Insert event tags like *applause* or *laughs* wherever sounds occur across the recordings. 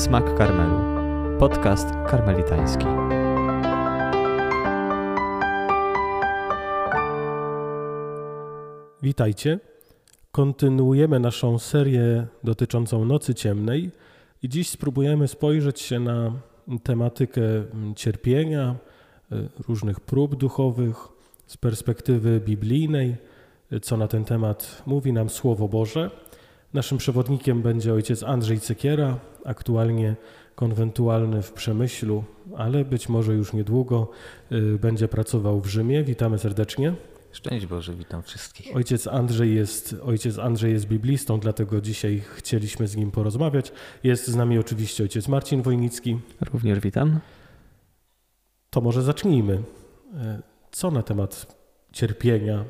Smak Karmelu. Podcast karmelitański. Witajcie. Kontynuujemy naszą serię dotyczącą Nocy Ciemnej i dziś spróbujemy spojrzeć się na tematykę cierpienia, różnych prób duchowych z perspektywy biblijnej, co na ten temat mówi nam Słowo Boże. Naszym przewodnikiem będzie ojciec Andrzej Cekiera, aktualnie konwentualny w Przemyślu, ale być może już niedługo y, będzie pracował w Rzymie. Witamy serdecznie. Szczęść Boże, witam wszystkich. Ojciec Andrzej jest, ojciec Andrzej jest biblistą, dlatego dzisiaj chcieliśmy z nim porozmawiać. Jest z nami oczywiście ojciec Marcin Wojnicki. Również witam. To może zacznijmy. Y, co na temat cierpienia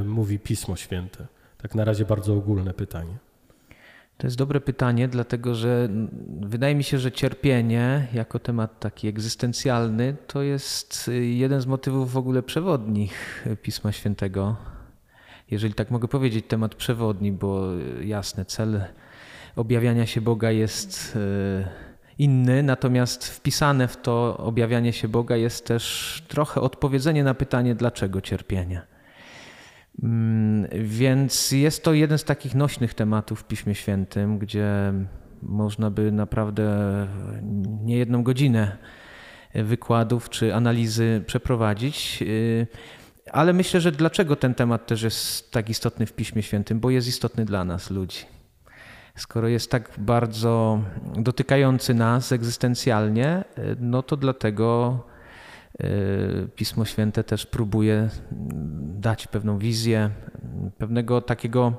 y, mówi Pismo Święte? Tak na razie bardzo ogólne pytanie. To jest dobre pytanie, dlatego że wydaje mi się, że cierpienie jako temat taki egzystencjalny to jest jeden z motywów w ogóle przewodnich Pisma Świętego. Jeżeli tak mogę powiedzieć, temat przewodni, bo jasne, cel objawiania się Boga jest e, inny, natomiast wpisane w to objawianie się Boga jest też trochę odpowiedzenie na pytanie, dlaczego cierpienie. Mm, więc jest to jeden z takich nośnych tematów w Piśmie Świętym, gdzie można by naprawdę nie jedną godzinę wykładów czy analizy przeprowadzić. Y, ale myślę, że dlaczego ten temat też jest tak istotny w Piśmie Świętym? Bo jest istotny dla nas, ludzi. Skoro jest tak bardzo dotykający nas egzystencjalnie, y, no to dlatego Y, Pismo Święte też próbuje dać pewną wizję, pewnego takiego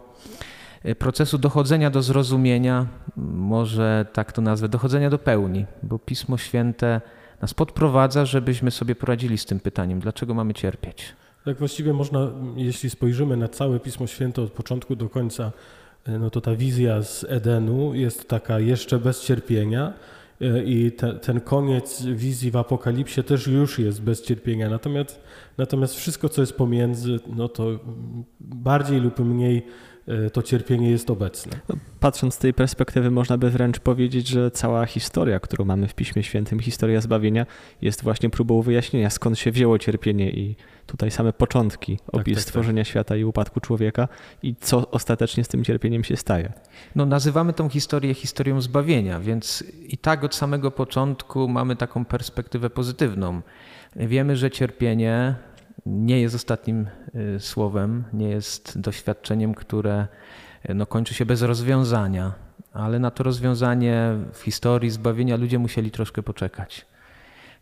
y, procesu dochodzenia do zrozumienia, może tak to nazwę, dochodzenia do pełni, bo Pismo Święte nas podprowadza, żebyśmy sobie poradzili z tym pytaniem, dlaczego mamy cierpieć. Tak właściwie można, jeśli spojrzymy na całe Pismo Święte od początku do końca, y, no to ta wizja z Edenu jest taka jeszcze bez cierpienia, E, i te, ten koniec wizji w Apokalipsie też już jest bez cierpienia. Natomiast, natomiast wszystko, co jest pomiędzy, no to bardziej lub mniej e, to cierpienie jest obecne. No, patrząc z tej perspektywy, można by wręcz powiedzieć, że cała historia, którą mamy w Piśmie Świętym, historia zbawienia, jest właśnie próbą wyjaśnienia, skąd się wzięło cierpienie i tutaj same początki tak, opis tak, tak. stworzenia tak. świata i upadku człowieka i co ostatecznie z tym cierpieniem się staje. No, nazywamy tą historię historią zbawienia, więc i tak od samego początku mamy taką perspektywę pozytywną. Wiemy, że cierpienie nie jest ostatnim y, słowem, nie jest doświadczeniem, które y, no, kończy się bez rozwiązania, ale na to rozwiązanie w historii zbawienia ludzie musieli troszkę poczekać.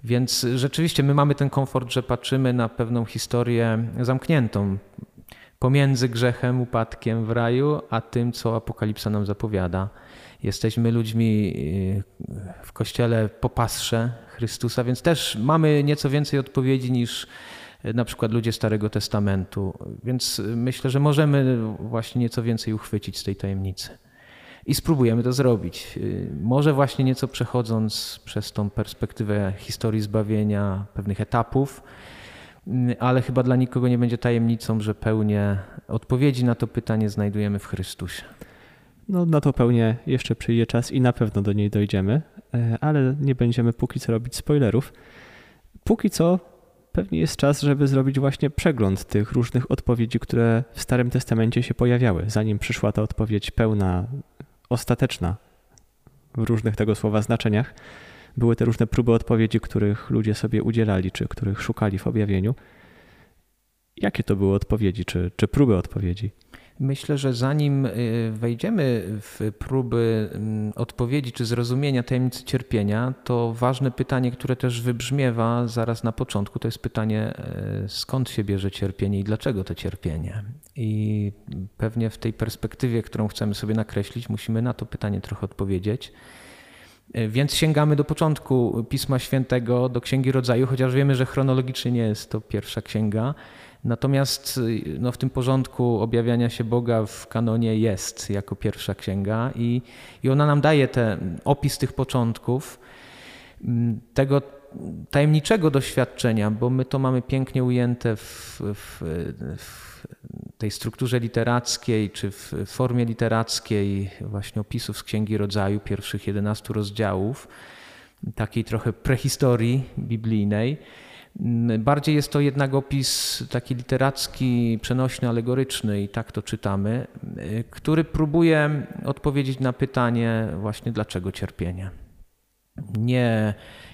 Więc rzeczywiście my mamy ten komfort, że patrzymy na pewną historię zamkniętą pomiędzy grzechem, upadkiem w raju, a tym, co Apokalipsa nam zapowiada. Jesteśmy ludźmi y, w kościele po pasrze Chrystusa, więc też mamy nieco więcej odpowiedzi niż na przykład ludzie Starego Testamentu. Więc myślę, że możemy właśnie nieco więcej uchwycić z tej tajemnicy i spróbujemy to zrobić. Y, może właśnie nieco przechodząc przez tą perspektywę historii zbawienia, pewnych etapów, y, ale chyba dla nikogo nie będzie tajemnicą, że pełnię odpowiedzi na to pytanie znajdujemy w Chrystusie. No, na to pełnię jeszcze przyjdzie czas i na pewno do niej dojdziemy, e, ale nie będziemy póki co robić spoilerów. Póki co pewnie jest czas, żeby zrobić właśnie przegląd tych różnych odpowiedzi, które w Starym Testamencie się pojawiały, zanim przyszła ta odpowiedź pełna ostateczna w różnych tego słowa znaczeniach. Były te różne próby odpowiedzi, których ludzie sobie udzielali, czy których szukali w objawieniu. Jakie to były odpowiedzi, czy, czy próby odpowiedzi? Myślę, że zanim y, wejdziemy w próby mm, odpowiedzi czy zrozumienia tajemnicy cierpienia, to ważne pytanie, które też wybrzmiewa zaraz na początku, to jest pytanie, y, skąd się bierze cierpienie i dlaczego to cierpienie. I pewnie w tej perspektywie, którą chcemy sobie nakreślić, musimy na to pytanie trochę odpowiedzieć. Y, więc sięgamy do początku Pisma Świętego, do Księgi Rodzaju, chociaż wiemy, że chronologicznie nie jest to pierwsza księga. Natomiast no, w tym porządku objawiania się Boga w kanonie jest jako pierwsza księga i, i ona nam daje ten opis tych początków, tego tajemniczego doświadczenia, bo my to mamy pięknie ujęte w, w, w tej strukturze literackiej, czy w formie literackiej właśnie opisów z Księgi Rodzaju, pierwszych 11 rozdziałów, takiej trochę prehistorii biblijnej. Bardziej jest to jednak opis taki literacki, przenośny, alegoryczny i tak to czytamy, który próbuje odpowiedzieć na pytanie właśnie dlaczego cierpienie. Nie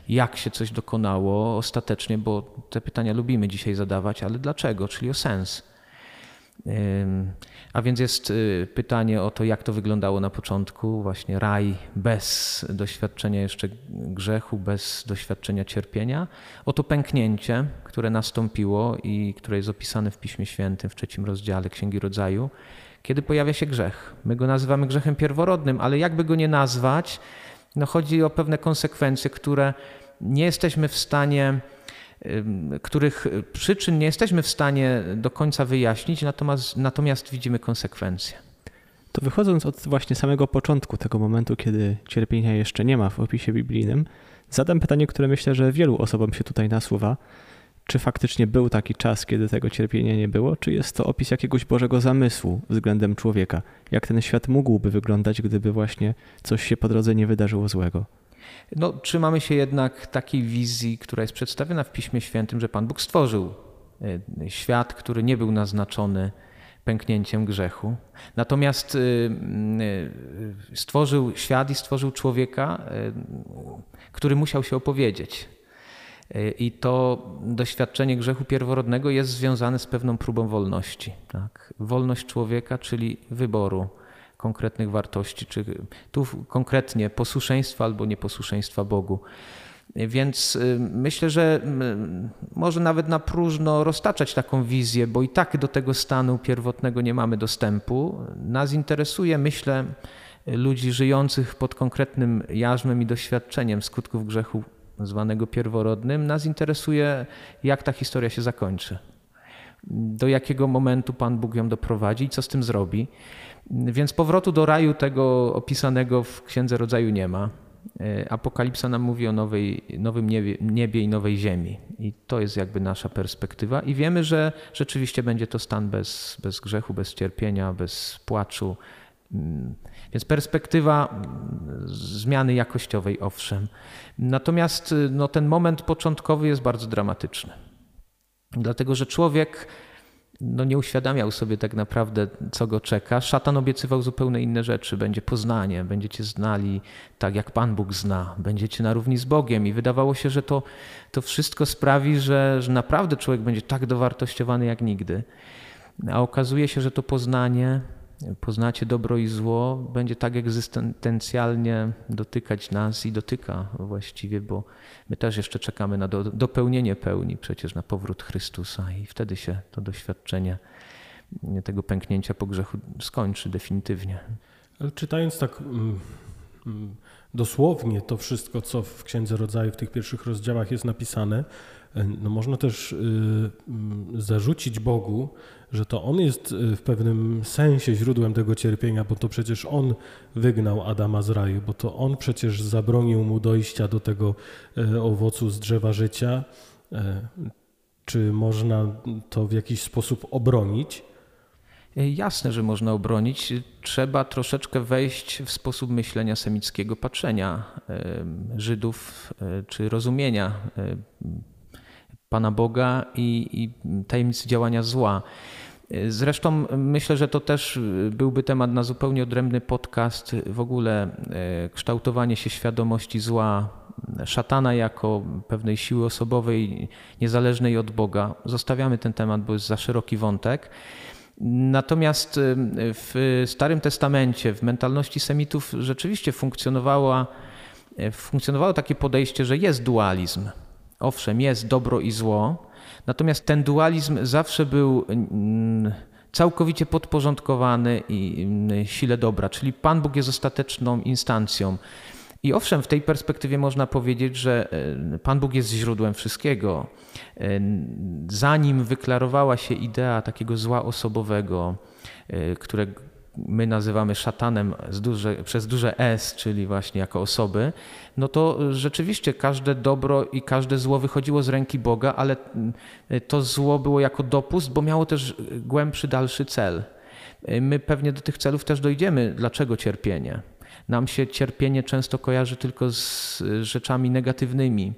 jak się coś dokonało ostatecznie, bo te pytania lubimy dzisiaj zadawać, ale dlaczego, czyli o sens. A więc jest y, pytanie o to, jak to wyglądało na początku, właśnie raj bez doświadczenia jeszcze grzechu, bez doświadczenia cierpienia, o to pęknięcie, które nastąpiło i które jest opisane w Piśmie Świętym w trzecim rozdziale Księgi Rodzaju, kiedy pojawia się grzech. My go nazywamy grzechem pierworodnym, ale jakby go nie nazwać, no chodzi o pewne konsekwencje, które nie jesteśmy w stanie których przyczyn nie jesteśmy w stanie do końca wyjaśnić, natomiast, natomiast widzimy konsekwencje. To wychodząc od właśnie samego początku tego momentu, kiedy cierpienia jeszcze nie ma w opisie biblijnym, zadam pytanie, które myślę, że wielu osobom się tutaj nasuwa. Czy faktycznie był taki czas, kiedy tego cierpienia nie było, czy jest to opis jakiegoś Bożego zamysłu względem człowieka? Jak ten świat mógłby wyglądać, gdyby właśnie coś się po drodze nie wydarzyło złego? No, trzymamy się jednak takiej wizji, która jest przedstawiona w Piśmie Świętym, że Pan Bóg stworzył e, świat, który nie był naznaczony pęknięciem grzechu. Natomiast e, e, stworzył świat i stworzył człowieka, który musiał się opowiedzieć. I to doświadczenie grzechu pierworodnego jest związane z pewną próbą wolności. Tak? Wolność człowieka, czyli wyboru konkretnych wartości, czy tu konkretnie posłuszeństwa albo nieposłuszeństwa Bogu. Więc y, myślę, że może nawet na próżno roztaczać taką wizję, bo i tak do tego stanu pierwotnego nie mamy dostępu. Nas interesuje, myślę, ludzi żyjących pod konkretnym jarzmem i doświadczeniem skutków grzechu zwanego pierworodnym. Nas interesuje, jak ta historia się zakończy. Do jakiego momentu Pan Bóg ją doprowadzi i co z tym zrobi. Więc powrotu do raju tego opisanego w Księdze Rodzaju nie ma. E, Apokalipsa nam mówi o nowej, nowym niebie, niebie, i nowej ziemi. I to jest jakby nasza perspektywa. I wiemy, że rzeczywiście będzie to stan bez, bez grzechu, bez cierpienia, bez płaczu. Mm, więc perspektywa mm, zmiany jakościowej, owszem. Natomiast no, ten moment początkowy jest bardzo dramatyczny. Dlatego, że człowiek no nie uświadamiał sobie tak naprawdę, co go czeka. Szatan obiecywał zupełnie inne rzeczy. Będzie poznanie, będziecie znali tak, jak Pan Bóg zna, będziecie na równi z Bogiem. I wydawało się, że to, to wszystko sprawi, że, że naprawdę człowiek będzie tak dowartościowany jak nigdy. A okazuje się, że to poznanie poznacie dobro i zło, będzie tak egzystencjalnie dotykać nas i dotyka właściwie, bo my też jeszcze czekamy na do, dopełnienie pełni, przecież na powrót Chrystusa i wtedy się to doświadczenie tego pęknięcia po grzechu skończy definitywnie. Ale czytając tak mm, mm, dosłownie to wszystko, co w Księdze Rodzaju w tych pierwszych rozdziałach jest napisane, e, no można też y, mm, zarzucić Bogu, że to On jest y, w pewnym sensie źródłem tego cierpienia, bo to przecież On wygnał Adama z raju, bo to On przecież zabronił mu dojścia do tego e, owocu z drzewa życia. E, czy można to w jakiś sposób obronić? E, jasne, że można obronić. Trzeba troszeczkę wejść w sposób myślenia semickiego patrzenia Żydów czy rozumienia Pana Boga i, i tajemnicy działania zła. Zresztą myślę, że to też byłby temat na zupełnie odrębny podcast. W ogóle e, kształtowanie się świadomości zła, szatana jako pewnej siły osobowej, niezależnej od Boga. Zostawiamy ten temat, bo jest za szeroki wątek. Natomiast e, w Starym Testamencie, w mentalności Semitów rzeczywiście e, funkcjonowało takie podejście, że jest dualizm Owszem, jest dobro i zło, natomiast ten dualizm zawsze był mm, całkowicie podporządkowany i mm, sile dobra, czyli Pan Bóg jest ostateczną instancją. I owszem, w tej perspektywie można powiedzieć, że e, Pan Bóg jest źródłem wszystkiego. E, zanim wyklarowała się idea takiego zła osobowego, e, które my nazywamy szatanem duże, przez duże S, czyli właśnie jako osoby, no to rzeczywiście każde dobro i każde zło wychodziło z ręki Boga, ale to zło było jako dopust, bo miało też głębszy, dalszy cel. My pewnie do tych celów też dojdziemy. Dlaczego cierpienie? Nam się cierpienie często kojarzy tylko z rzeczami negatywnymi.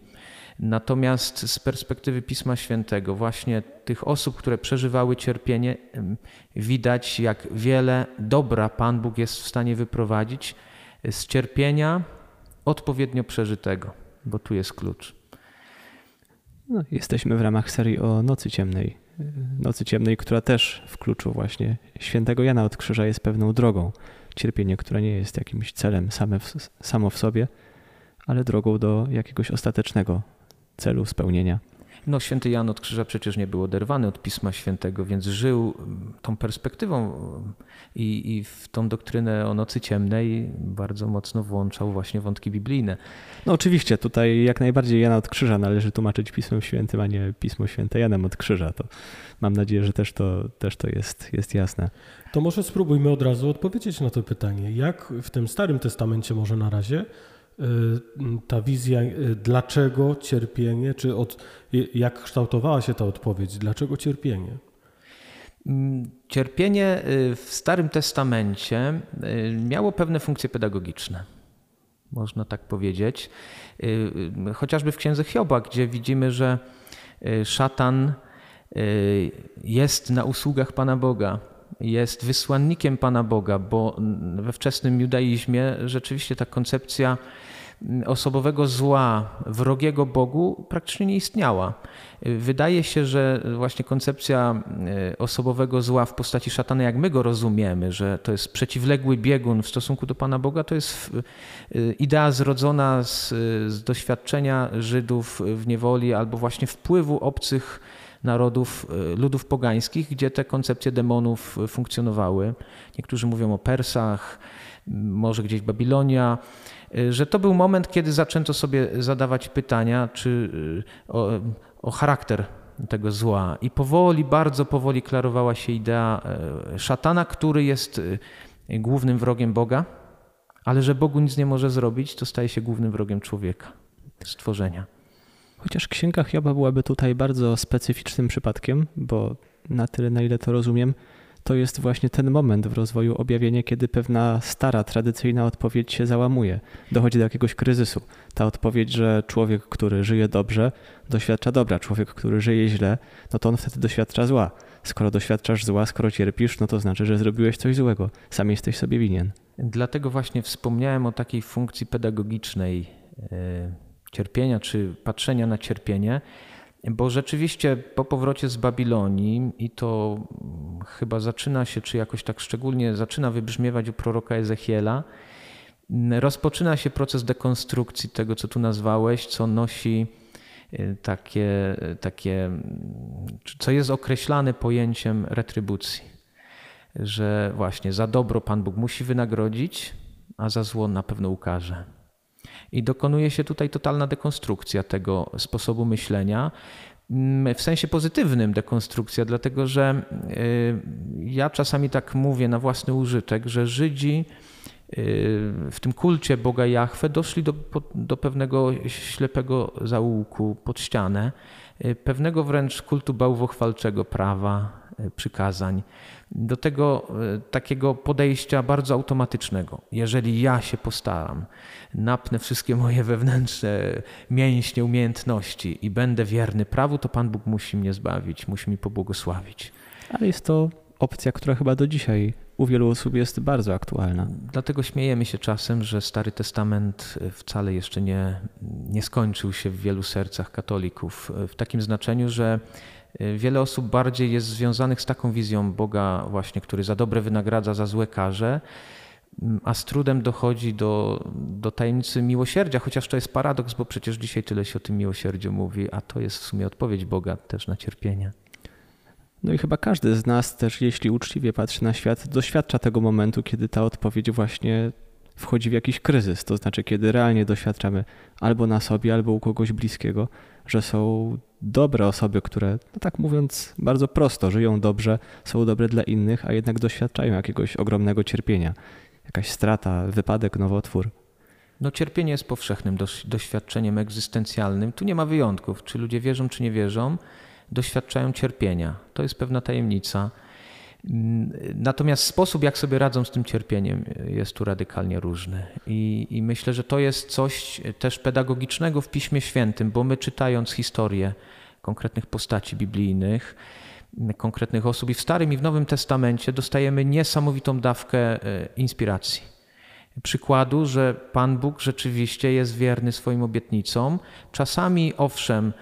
Natomiast z perspektywy Pisma Świętego, właśnie tych osób, które przeżywały cierpienie, widać, jak wiele dobra Pan Bóg jest w stanie wyprowadzić z cierpienia odpowiednio przeżytego, bo tu jest klucz. No, jesteśmy w ramach serii o Nocy Ciemnej. Nocy Ciemnej, która też w kluczu właśnie świętego Jana od Krzyża jest pewną drogą. Cierpienie, które nie jest jakimś celem same w, samo w sobie, ale drogą do jakiegoś ostatecznego celu spełnienia. No, święty Jan od Krzyża przecież nie był oderwany od Pisma Świętego, więc żył mm, tą perspektywą mm, i, i, w tą doktrynę o nocy ciemnej bardzo mocno włączał właśnie wątki biblijne. No oczywiście, tutaj jak najbardziej Jana od Krzyża należy tłumaczyć Pismem Świętym, a nie Pismo Święte Janem od Krzyża. To mam nadzieję, że też to, też to jest, jest jasne. To może spróbujmy od razu odpowiedzieć na to pytanie. Jak w tym Starym Testamencie może na razie ta wizja, y, dlaczego cierpienie, czy od, jak kształtowała się ta odpowiedź, dlaczego cierpienie? Mm, cierpienie y, w Starym Testamencie miało pewne funkcje pedagogiczne, można tak powiedzieć. Chociażby w księdze Hioba, gdzie widzimy, że szatan jest na usługach Pana Boga, jest wysłannikiem Pana Boga, bo we wczesnym judaizmie rzeczywiście ta koncepcja osobowego zła, wrogiego Bogu praktycznie nie istniała. Wydaje się, że właśnie koncepcja e, osobowego zła w postaci szatana, jak my go rozumiemy, że to jest przeciwległy biegun w stosunku do Pana Boga, to jest e, idea zrodzona z, z doświadczenia Żydów w niewoli albo właśnie wpływu obcych narodów, e, ludów pogańskich, gdzie te koncepcje demonów funkcjonowały. Niektórzy mówią o Persach, może gdzieś Babilonia. Y, że to był moment, kiedy zaczęto sobie zadawać pytania czy y, o, o charakter tego zła. I powoli, bardzo powoli klarowała się idea e, szatana, który jest y, głównym wrogiem Boga, ale że Bogu nic nie może zrobić, to staje się głównym wrogiem człowieka, stworzenia. Chociaż księga Hioba byłaby tutaj bardzo specyficznym przypadkiem, bo na tyle, na ile to rozumiem, to jest właśnie ten moment w rozwoju objawienia, kiedy pewna stara, tradycyjna odpowiedź się załamuje. Dochodzi do jakiegoś kryzysu. Ta odpowiedź, że człowiek, który żyje dobrze, doświadcza dobra, człowiek, który żyje źle, no to on wtedy doświadcza zła. Skoro doświadczasz zła, skoro cierpisz, no to znaczy, że zrobiłeś coś złego. Sam jesteś sobie winien. Dlatego właśnie wspomniałem o takiej funkcji pedagogicznej e, cierpienia, czy patrzenia na cierpienie, bo rzeczywiście po powrocie z Babilonii, i to chyba zaczyna się, czy jakoś tak szczególnie zaczyna wybrzmiewać u proroka Ezechiela, rozpoczyna się proces dekonstrukcji tego, co tu nazwałeś, co nosi y, takie, takie co jest określane pojęciem retrybucji. Że właśnie za dobro Pan Bóg musi wynagrodzić, a za zło na pewno ukaże. I dokonuje się tutaj totalna dekonstrukcja tego sposobu myślenia, mm, w sensie pozytywnym dekonstrukcja, dlatego że y, ja czasami tak mówię na własny użytek, że Żydzi w tym kulcie Boga Jahwe doszli do, do pewnego ślepego zaułku pod ścianę, y, pewnego wręcz kultu bałwochwalczego prawa, przykazań do tego e, takiego podejścia bardzo automatycznego. Jeżeli ja się postaram, napnę wszystkie moje wewnętrzne mięśnie, umiejętności i będę wierny prawu, to Pan Bóg musi mnie zbawić, musi mi pobłogosławić. Ale jest to opcja, która chyba do dzisiaj u wielu osób jest bardzo aktualna. Dlatego śmiejemy się czasem, że Stary Testament wcale jeszcze nie, nie skończył się w wielu sercach katolików. W takim znaczeniu, że Wiele osób bardziej jest związanych z taką wizją Boga, właśnie, który za dobre wynagradza, za złe karze, a z trudem dochodzi do, do tajemnicy miłosierdzia, chociaż to jest paradoks, bo przecież dzisiaj tyle się o tym miłosierdziu mówi, a to jest w sumie odpowiedź Boga też na cierpienie. No i chyba każdy z nas też, jeśli uczciwie patrzy na świat, doświadcza tego momentu, kiedy ta odpowiedź właśnie wchodzi w jakiś kryzys. To znaczy, kiedy realnie doświadczamy albo na sobie, albo u kogoś bliskiego, że są dobre osoby, które, no tak mówiąc bardzo prosto, żyją dobrze, są dobre dla innych, a jednak doświadczają jakiegoś ogromnego cierpienia. Jakaś strata, wypadek, nowotwór. No cierpienie jest powszechnym doświadczeniem egzystencjalnym. Tu nie ma wyjątków. Czy ludzie wierzą, czy nie wierzą, doświadczają cierpienia. To jest pewna tajemnica. Natomiast sposób, jak sobie radzą z tym cierpieniem, jest tu radykalnie różny. I, I, myślę, że to jest coś też pedagogicznego w Piśmie Świętym, bo my czytając historię konkretnych postaci biblijnych, konkretnych osób i w Starym i w Nowym Testamencie dostajemy niesamowitą dawkę e, inspiracji. Przykładu, że Pan Bóg rzeczywiście jest wierny swoim obietnicom. Czasami, owszem,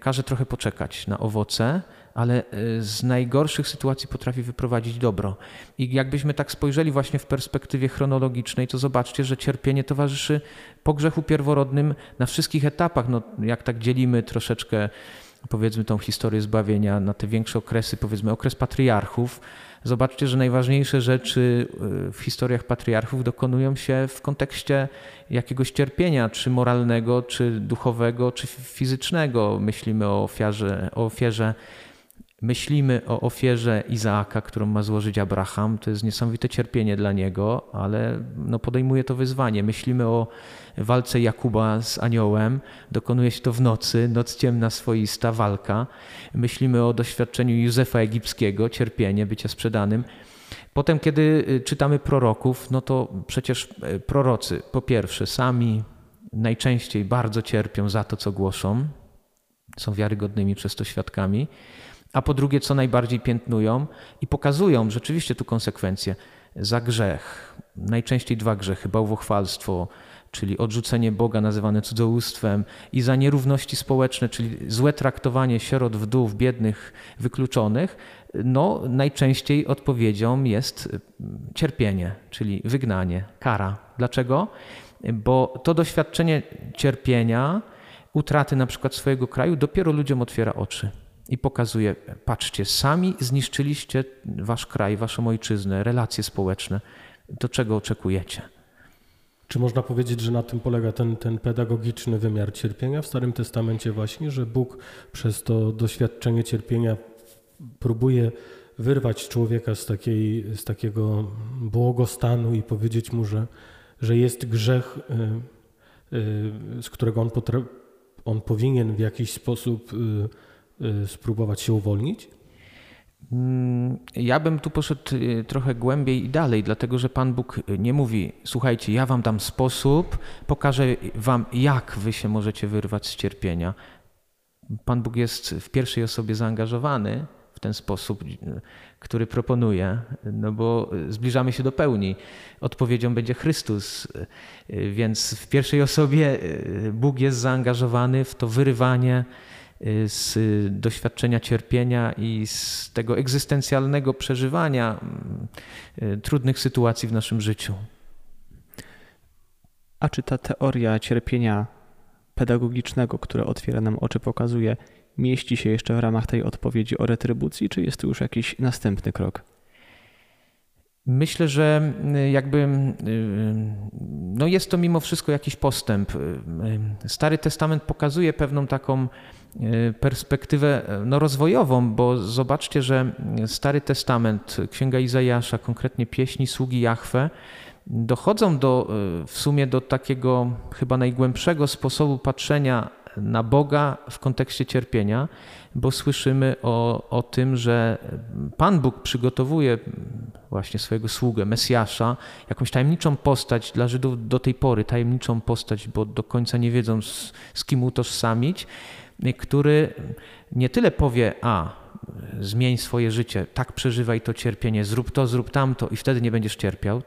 każe trochę poczekać na owoce, ale e, z najgorszych sytuacji potrafi wyprowadzić dobro. I jakbyśmy tak spojrzeli właśnie w perspektywie chronologicznej, to zobaczcie, że cierpienie towarzyszy po grzechu pierworodnym na wszystkich etapach. No, jak tak dzielimy troszeczkę powiedzmy tą historię zbawienia na te większe okresy, powiedzmy okres patriarchów, zobaczcie, że najważniejsze rzeczy y, w historiach patriarchów dokonują się w kontekście jakiegoś cierpienia, czy moralnego, czy duchowego, czy fizycznego. Myślimy o ofierze, o ofierze Myślimy o ofierze Izaaka, którą ma złożyć Abraham. To jest niesamowite cierpienie dla niego, ale no podejmuje to wyzwanie. Myślimy o walce Jakuba z aniołem. Dokonuje się to w nocy, noc ciemna, swoista walka. Myślimy o doświadczeniu Józefa Egipskiego, cierpienie, bycia sprzedanym. Potem, kiedy y, czytamy proroków, no to przecież y, prorocy, po pierwsze, sami najczęściej bardzo cierpią za to, co głoszą, są wiarygodnymi przez to świadkami a po drugie, co najbardziej piętnują i pokazują rzeczywiście tu konsekwencje za grzech. Najczęściej dwa grzechy: bałwochwalstwo, czyli odrzucenie Boga nazywane cudzołóstwem, i za nierówności społeczne, czyli złe traktowanie sierot, wdów, biednych, wykluczonych. No, najczęściej odpowiedzią jest cierpienie, czyli wygnanie, kara. Dlaczego? Bo to doświadczenie cierpienia, utraty na przykład swojego kraju, dopiero ludziom otwiera oczy i pokazuje, patrzcie, sami zniszczyliście wasz kraj, waszą ojczyznę, relacje społeczne. Do czego oczekujecie? Czy można powiedzieć, że na tym polega ten, ten pedagogiczny wymiar cierpienia w Starym Testamencie właśnie, że Bóg przez to doświadczenie cierpienia próbuje wyrwać człowieka z, takiej, z takiego błogostanu i powiedzieć mu, że, że jest grzech, y, y, z którego on, on powinien w jakiś sposób Y, spróbować się uwolnić? Mm, ja bym tu poszedł y, trochę głębiej i dalej, dlatego że Pan Bóg nie mówi: Słuchajcie, ja wam dam sposób, pokażę wam, jak wy się możecie wyrwać z cierpienia. Pan Bóg jest w pierwszej osobie zaangażowany w ten sposób, y, który proponuje, no bo zbliżamy się do pełni. Odpowiedzią będzie Chrystus, więc w pierwszej osobie Bóg jest zaangażowany w to wyrywanie Y, z doświadczenia cierpienia i z tego egzystencjalnego przeżywania y, trudnych sytuacji w naszym życiu. A czy ta teoria cierpienia pedagogicznego, która otwiera nam oczy, pokazuje, mieści się jeszcze w ramach tej odpowiedzi o retrybucji, czy jest to już jakiś następny krok? Myślę, że y, jakby y, no jest to mimo wszystko jakiś postęp. Y, Stary Testament pokazuje pewną taką perspektywę no, rozwojową, bo zobaczcie, że Stary Testament, Księga Izajasza, konkretnie pieśni sługi Jahwe, dochodzą do, w sumie do takiego chyba najgłębszego sposobu patrzenia na Boga w kontekście cierpienia, bo słyszymy o, o tym, że Pan Bóg przygotowuje właśnie swojego sługę, Mesjasza, jakąś tajemniczą postać dla Żydów do tej pory, tajemniczą postać, bo do końca nie wiedzą z, z kim utożsamić, który nie tyle powie, a zmień swoje życie, tak przeżywaj to cierpienie, zrób to, zrób tamto i wtedy nie będziesz cierpiał,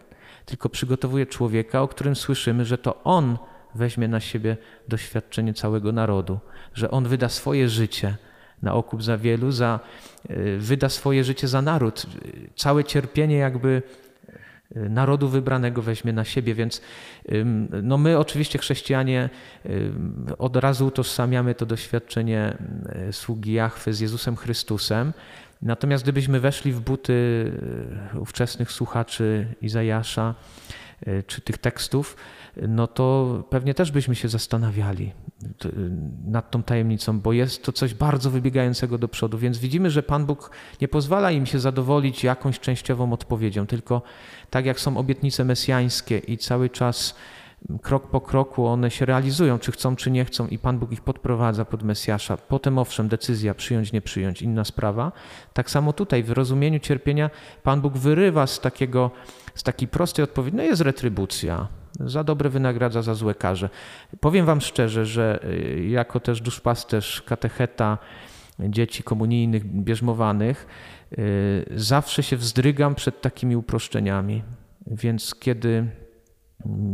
tylko przygotowuje człowieka, o którym słyszymy, że to on weźmie na siebie doświadczenie całego narodu, że on wyda swoje życie na okup za wielu, za, e, wyda swoje życie za naród. Całe cierpienie jakby narodu wybranego weźmie na siebie, więc no my oczywiście chrześcijanie od razu utożsamiamy to doświadczenie e, sługi Jahwy z Jezusem Chrystusem, Natomiast gdybyśmy weszli w buty ówczesnych słuchaczy Izajasza, czy tych tekstów, no to pewnie też byśmy się zastanawiali nad tą tajemnicą, bo jest to coś bardzo wybiegającego do przodu. Więc widzimy, że Pan Bóg nie pozwala im się zadowolić jakąś częściową odpowiedzią, tylko tak jak są obietnice mesjańskie i cały czas krok po kroku one się realizują, czy chcą, czy nie chcą, i Pan Bóg ich podprowadza pod Mesjasza. Potem, owszem, decyzja przyjąć, nie przyjąć, inna sprawa. Tak samo tutaj, w rozumieniu cierpienia, Pan Bóg wyrywa z, takiego, z takiej prostej odpowiedzi, no jest retrybucja. Za dobre wynagradza, za złe karze. Powiem Wam szczerze, że y, jako też duszpasterz, katecheta dzieci komunijnych, bierzmowanych, zawsze się wzdrygam przed takimi uproszczeniami. Więc kiedy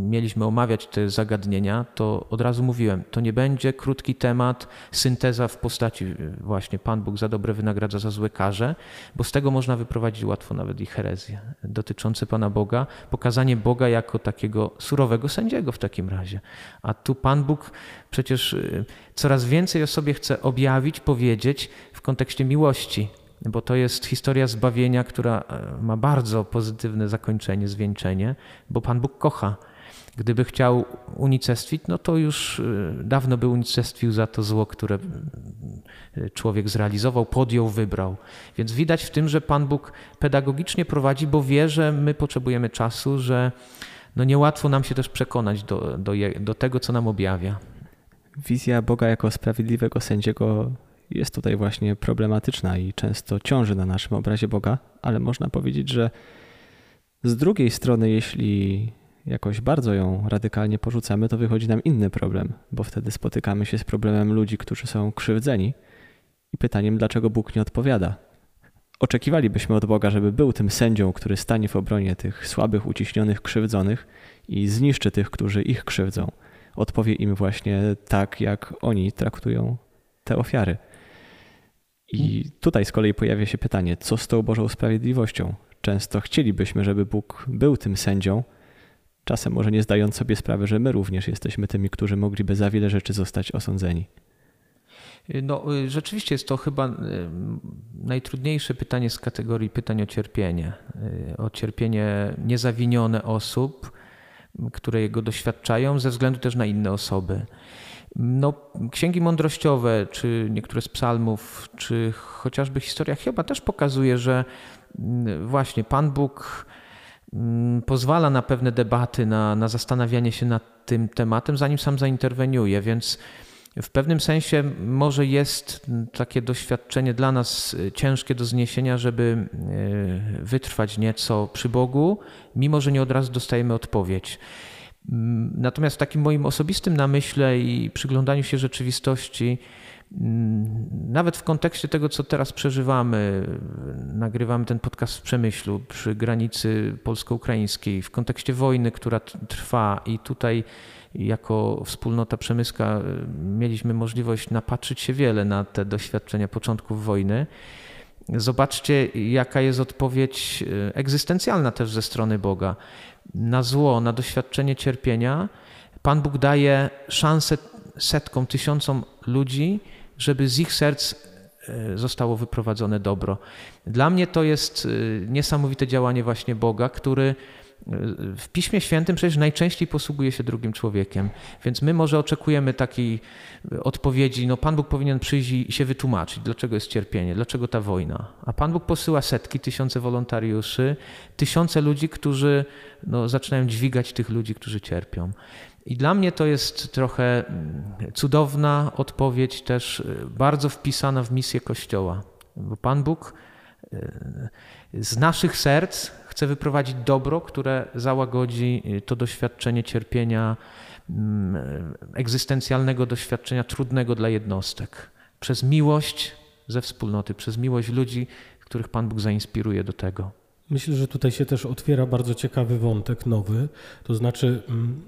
mieliśmy omawiać te zagadnienia, to od razu mówiłem, to nie będzie krótki temat, synteza w postaci właśnie Pan Bóg za dobre wynagradza, za złe karze, bo z tego można wyprowadzić łatwo nawet i herezję dotyczące Pana Boga, pokazanie Boga jako takiego surowego sędziego w takim razie. A tu Pan Bóg przecież y, coraz więcej o sobie chce objawić, powiedzieć w kontekście miłości, bo to jest historia zbawienia, która e, ma bardzo pozytywne zakończenie, zwieńczenie, bo Pan Bóg kocha. Gdyby chciał unicestwić, no to już e, dawno by unicestwił za to zło, które e, człowiek zrealizował, podjął, wybrał. Więc widać w tym, że Pan Bóg pedagogicznie prowadzi, bo wie, że my potrzebujemy czasu, że no niełatwo nam się też przekonać do, do, do tego, co nam objawia. Wizja Boga jako sprawiedliwego sędziego jest tutaj właśnie problematyczna i często ciąży na naszym obrazie Boga, ale można powiedzieć, że z drugiej strony, jeśli jakoś bardzo ją radykalnie porzucamy, to wychodzi nam inny problem, bo wtedy spotykamy się z problemem ludzi, którzy są krzywdzeni i pytaniem, dlaczego Bóg nie odpowiada. Oczekiwalibyśmy od Boga, żeby był tym sędzią, który stanie w obronie tych słabych, uciśnionych, krzywdzonych i zniszczy tych, którzy ich krzywdzą. Odpowie im właśnie tak, jak oni traktują te ofiary. I tutaj z kolei pojawia się pytanie, co z tą Bożą sprawiedliwością? Często chcielibyśmy, żeby Bóg był tym sędzią, czasem może nie zdając sobie sprawy, że my również jesteśmy tymi, którzy mogliby za wiele rzeczy zostać osądzeni. No, y, rzeczywiście jest to chyba y, najtrudniejsze pytanie z kategorii pytań o cierpienie. Y, o cierpienie niezawinione osób, które jego doświadczają, ze względu też na inne osoby. No, księgi mądrościowe, czy niektóre z psalmów, czy chociażby historia Hioba też pokazuje, że mm, właśnie Pan Bóg mm, pozwala na pewne debaty, na, na zastanawianie się nad tym tematem, zanim sam zainterweniuje, więc w pewnym sensie może jest takie doświadczenie dla nas y, ciężkie do zniesienia, żeby y, wytrwać nieco przy Bogu, mimo że nie od razu dostajemy odpowiedź. Mm, natomiast w takim moim osobistym namyśle i przyglądaniu się rzeczywistości, mm, nawet w kontekście tego, co teraz przeżywamy, nagrywamy ten podcast w Przemyślu przy granicy polsko-ukraińskiej, w kontekście wojny, która trwa i tutaj jako wspólnota przemyska y, mieliśmy możliwość napatrzyć się wiele na te doświadczenia początków wojny. Zobaczcie, jaka jest odpowiedź y, egzystencjalna też ze strony Boga na zło, na doświadczenie cierpienia, Pan Bóg daje szansę setkom, tysiącom ludzi, żeby z ich serc e, zostało wyprowadzone dobro. Dla mnie to jest e, niesamowite działanie właśnie Boga, który w Piśmie Świętym przecież najczęściej posługuje się drugim człowiekiem, więc my może oczekujemy takiej odpowiedzi, no Pan Bóg powinien przyjść i się wytłumaczyć, dlaczego jest cierpienie, dlaczego ta wojna. A Pan Bóg posyła setki, tysiące wolontariuszy, tysiące ludzi, którzy no, zaczynają dźwigać tych ludzi, którzy cierpią. I dla mnie to jest trochę mm, cudowna odpowiedź, też y, bardzo wpisana w misję Kościoła, bo Pan Bóg y, z naszych serc chce wyprowadzić dobro, które załagodzi y, to doświadczenie cierpienia, mm, egzystencjalnego doświadczenia trudnego dla jednostek. Przez miłość ze wspólnoty, przez miłość ludzi, których Pan Bóg zainspiruje do tego. Myślę, że tutaj się też otwiera bardzo ciekawy wątek nowy, to znaczy mm,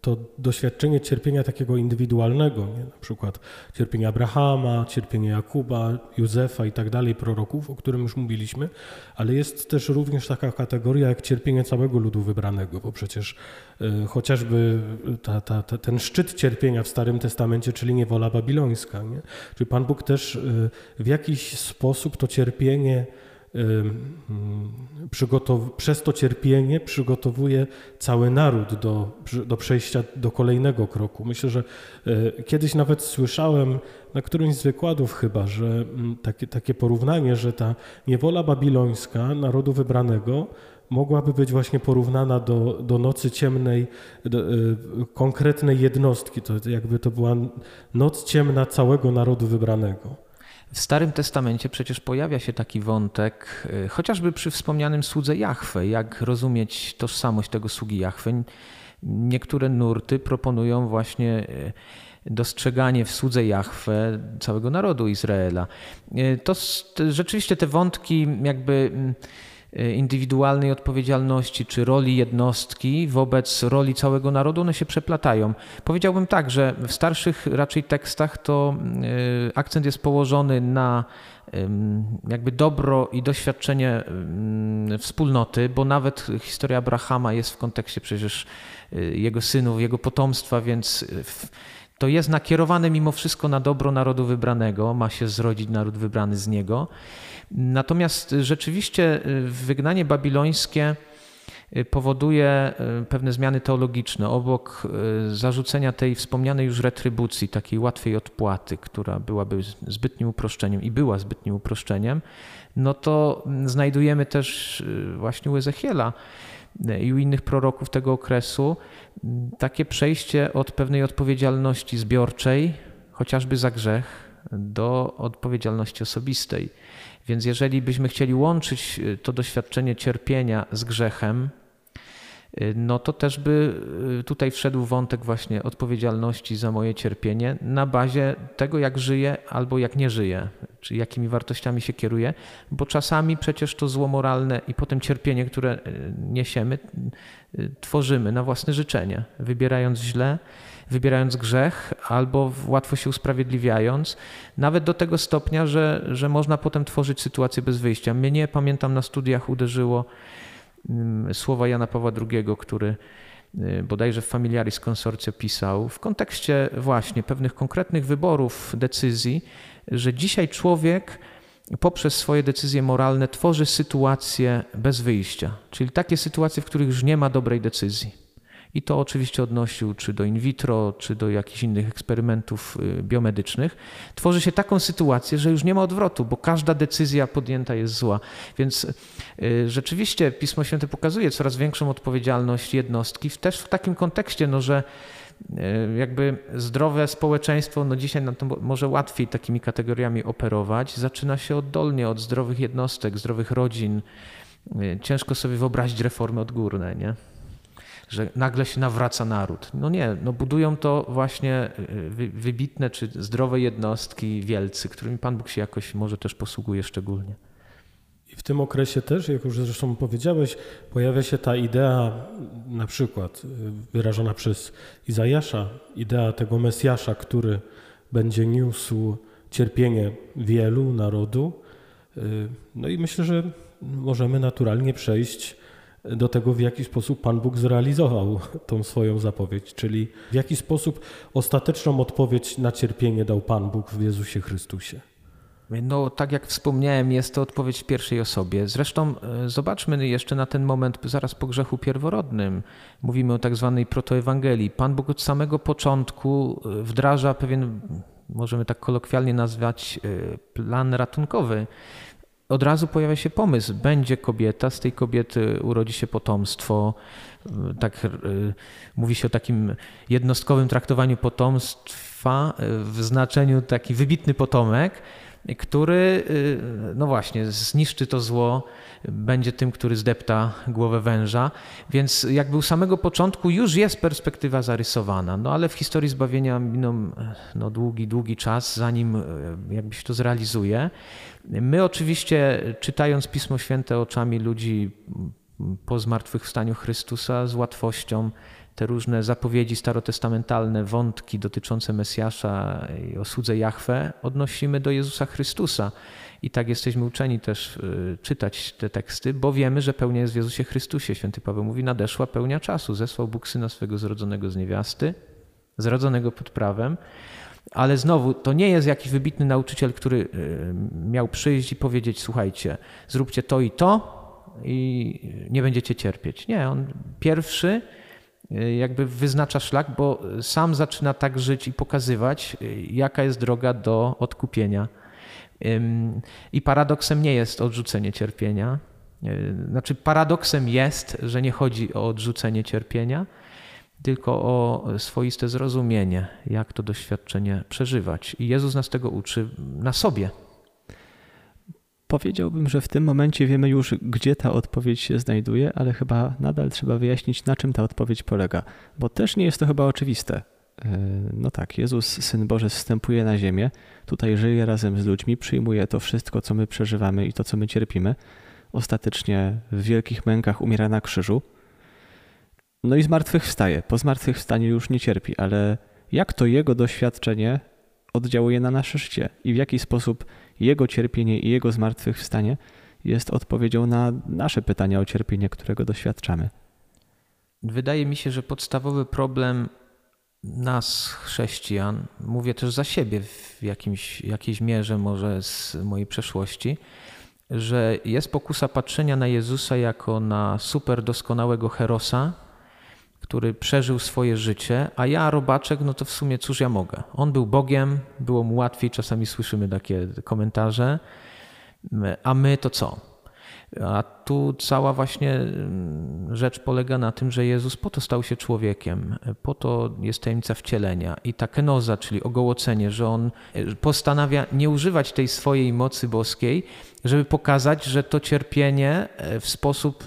to doświadczenie cierpienia takiego indywidualnego, nie? na przykład cierpienia Abrahama, cierpienie Jakuba, Józefa i tak dalej, proroków, o którym już mówiliśmy, ale jest też również taka kategoria jak cierpienie całego ludu wybranego, bo przecież y, chociażby ta, ta, ta, ten szczyt cierpienia w Starym Testamencie, czyli niewola babilońska, nie? czyli Pan Bóg też y, w jakiś sposób to cierpienie przez to cierpienie przygotowuje cały naród do, do przejścia do kolejnego kroku. Myślę, że e, kiedyś nawet słyszałem na którymś z wykładów chyba, że mm, takie, takie porównanie, że ta niewola babilońska narodu wybranego mogłaby być właśnie porównana do, do nocy ciemnej do, y, konkretnej jednostki. To jakby to była noc ciemna całego narodu wybranego. W Starym Testamencie przecież pojawia się taki wątek, y, chociażby przy wspomnianym słudze Jahwe, jak rozumieć tożsamość tego sługi Jahwe. Niektóre nurty proponują właśnie y, dostrzeganie w słudze Jahwe całego narodu Izraela. To rzeczywiście te wątki jakby mm, Y, indywidualnej odpowiedzialności czy roli jednostki wobec roli całego narodu, one się przeplatają. Powiedziałbym tak, że w starszych raczej tekstach to y, akcent jest położony na jakby dobro i doświadczenie wspólnoty, bo nawet historia Abrahama jest w kontekście przecież y, jego synów, jego potomstwa, więc to jest nakierowane mimo wszystko na dobro narodu wybranego, ma się zrodzić naród wybrany z niego. Natomiast rzeczywiście y, wygnanie babilońskie y, powoduje y, pewne zmiany teologiczne. Obok zarzucenia tej wspomnianej już retrybucji, takiej łatwej odpłaty, która byłaby zbytnim uproszczeniem i była zbytnim uproszczeniem, no to mm, znajdujemy też właśnie u Ezechiela i u innych proroków tego okresu takie przejście od pewnej odpowiedzialności zbiorczej, chociażby za grzech, do odpowiedzialności osobistej. Więc jeżeli byśmy chcieli łączyć y, to doświadczenie cierpienia z grzechem, no to też by y, tutaj wszedł wątek właśnie odpowiedzialności za moje cierpienie na bazie tego, jak żyję albo jak nie żyję, czy jakimi wartościami się kieruję, bo czasami przecież to zło moralne i potem cierpienie, które niesiemy, tworzymy na własne życzenie, wybierając źle wybierając grzech albo łatwo się usprawiedliwiając, nawet do tego stopnia, że, że można potem tworzyć sytuację bez wyjścia. Mnie pamiętam na studiach uderzyło słowa Jana Pawła II, który y, bodajże w Familiaris Consortio pisał w kontekście właśnie pewnych konkretnych wyborów, decyzji, że dzisiaj człowiek poprzez swoje decyzje moralne tworzy sytuacje bez wyjścia, czyli takie sytuacje, w których już nie ma dobrej decyzji. I to oczywiście odnosił czy do in vitro, czy do jakichś innych eksperymentów y, biomedycznych. Tworzy się taką sytuację, że już nie ma odwrotu, bo każda decyzja podjęta jest zła. Więc y, rzeczywiście Pismo Święte pokazuje coraz większą odpowiedzialność jednostki, też w takim kontekście, no, że y, jakby zdrowe społeczeństwo, no dzisiaj na to może łatwiej takimi kategoriami operować, zaczyna się oddolnie od zdrowych jednostek, zdrowych rodzin. Ciężko sobie wyobrazić reformy odgórne, nie? Że nagle się nawraca naród. No nie, no budują to właśnie y, wybitne czy zdrowe jednostki wielcy, którymi Pan Bóg się jakoś może też posługuje szczególnie. I w tym okresie też, jak już zresztą powiedziałeś, pojawia się ta idea, na przykład y, wyrażona przez Izajasza, idea tego Mesjasza, który będzie niósł cierpienie wielu narodu. Y, no i myślę, że możemy naturalnie przejść do tego, w jaki sposób Pan Bóg zrealizował tą swoją zapowiedź, czyli w jaki sposób ostateczną odpowiedź na cierpienie dał Pan Bóg w Jezusie Chrystusie. No, tak jak wspomniałem, jest to odpowiedź w pierwszej osobie. Zresztą e, zobaczmy jeszcze na ten moment, zaraz po grzechu pierworodnym. Mówimy o tak zwanej protoewangelii. Pan Bóg od samego początku e, wdraża pewien, możemy tak kolokwialnie nazwać, e, plan ratunkowy od razu pojawia się pomysł, będzie kobieta, z tej kobiety urodzi się potomstwo. Tak, e, mówi się o takim jednostkowym traktowaniu potomstwa e, w znaczeniu taki wybitny potomek, który, e, no właśnie, zniszczy to zło, będzie tym, który zdepta głowę węża. Więc jakby u samego początku już jest perspektywa zarysowana, no ale w historii zbawienia minął no, długi, długi czas, zanim jakby się to zrealizuje. My oczywiście, czytając Pismo Święte oczami ludzi po zmartwychwstaniu Chrystusa, z łatwością te różne zapowiedzi starotestamentalne, wątki dotyczące Mesjasza i osudze Jahwe odnosimy do Jezusa Chrystusa. I tak jesteśmy uczeni też y, czytać te teksty, bo wiemy, że pełnia jest w Jezusie Chrystusie. Święty Paweł mówi, nadeszła pełnia czasu. Zesłał Bóg Syna swego zrodzonego z niewiasty, zrodzonego pod prawem, ale znowu, to nie jest jakiś wybitny nauczyciel, który y, miał przyjść i powiedzieć: Słuchajcie, zróbcie to i to, i nie będziecie cierpieć. Nie, on pierwszy y, jakby wyznacza szlak, bo sam zaczyna tak żyć i pokazywać, jaka jest droga do odkupienia. I paradoksem nie jest odrzucenie cierpienia. Znaczy, paradoksem jest, że nie chodzi o odrzucenie cierpienia, tylko o swoiste zrozumienie, jak to doświadczenie przeżywać. I Jezus nas tego uczy na sobie. Powiedziałbym, że w tym momencie wiemy już, gdzie ta odpowiedź się znajduje, ale chyba nadal trzeba wyjaśnić, na czym ta odpowiedź polega, bo też nie jest to chyba oczywiste. E, no tak, Jezus, Syn Boży, wstępuje na ziemię, tutaj żyje razem z ludźmi, przyjmuje to wszystko, co my przeżywamy i to, co my cierpimy. Ostatecznie w wielkich mękach umiera na krzyżu, no i zmartwychwstaje. Po zmartwychwstaniu już nie cierpi, ale jak to jego doświadczenie oddziałuje na nasze życie i w jaki sposób jego cierpienie i jego zmartwychwstanie jest odpowiedzią na nasze pytania o cierpienie, którego doświadczamy. Wydaje mi się, że podstawowy problem nas, chrześcijan, mówię też za siebie w jakimś, jakiejś mierze, może z mojej przeszłości, że jest pokusa patrzenia na Jezusa jako na super doskonałego herosa, który przeżył swoje życie, a ja, robaczek, no to w sumie cóż ja mogę. On był Bogiem, było mu łatwiej, czasami słyszymy takie komentarze, a my to co? A tu cała właśnie mm, rzecz polega na tym, że Jezus po to stał się człowiekiem, po to jest tajemnica wcielenia i ta kenoza, czyli ogołocenie, że on e, postanawia nie używać tej swojej mocy boskiej, żeby pokazać, że to cierpienie e, w sposób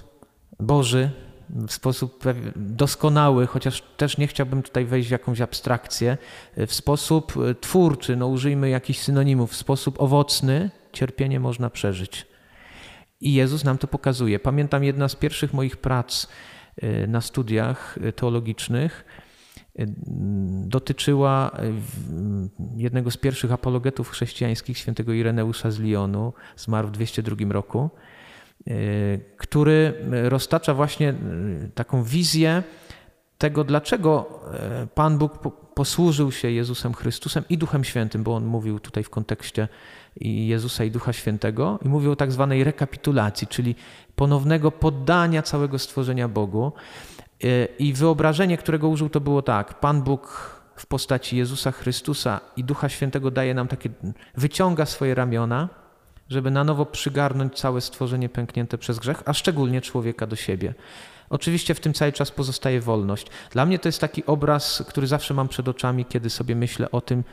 Boży, w sposób doskonały, chociaż też nie chciałbym tutaj wejść w jakąś abstrakcję, w sposób e, twórczy, no użyjmy jakichś synonimów, w sposób owocny cierpienie można przeżyć. I Jezus nam to pokazuje. Pamiętam jedna z pierwszych moich prac e, na studiach e, teologicznych dotyczyła jednego z pierwszych apologetów chrześcijańskich, świętego Ireneusza z Lyonu, zmarł w 202 roku. Y, który roztacza właśnie y, taką wizję tego, dlaczego y, Pan Bóg posłużył się Jezusem Chrystusem i Duchem Świętym, bo on mówił tutaj w kontekście Jezusa i Ducha Świętego i mówił o tak zwanej rekapitulacji, czyli ponownego poddania całego stworzenia Bogu. I wyobrażenie, którego użył, to było tak: Pan Bóg w postaci Jezusa Chrystusa i Ducha Świętego daje nam takie, wyciąga swoje ramiona żeby na nowo przygarnąć całe stworzenie pęknięte przez grzech, a szczególnie człowieka do siebie. Oczywiście w tym cały czas pozostaje wolność. Dla mnie to jest taki obraz, który zawsze mam przed oczami, kiedy sobie myślę o tym,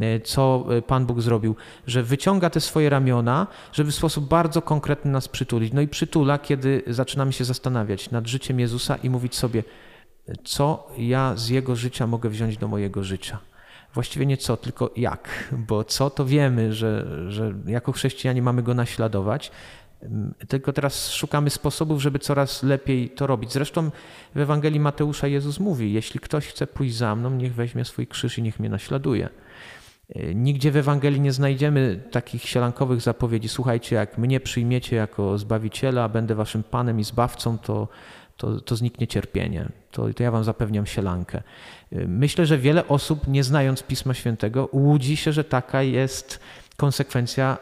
e, co e, Pan Bóg zrobił, że wyciąga te swoje ramiona, żeby w sposób bardzo konkretny nas przytulić. No i przytula, kiedy zaczynamy się zastanawiać nad życiem Jezusa i mówić sobie, co ja z Jego życia mogę wziąć do mojego życia właściwie nie co, tylko jak, bo co to wiemy, że, że jako chrześcijanie mamy go naśladować, tylko teraz szukamy sposobów, żeby coraz lepiej to robić. Zresztą w Ewangelii Mateusza Jezus mówi: Jeśli ktoś chce pójść za mną, niech weźmie swój krzyż i niech mnie naśladuje. Nigdzie w Ewangelii nie znajdziemy takich sielankowych zapowiedzi. Słuchajcie, jak mnie przyjmiecie jako zbawiciela, będę waszym panem i zbawcą, to, to, to zniknie cierpienie. To, to ja wam zapewniam sielankę. Myślę, że wiele osób, nie znając Pisma Świętego, łudzi się, że taka jest konsekwencja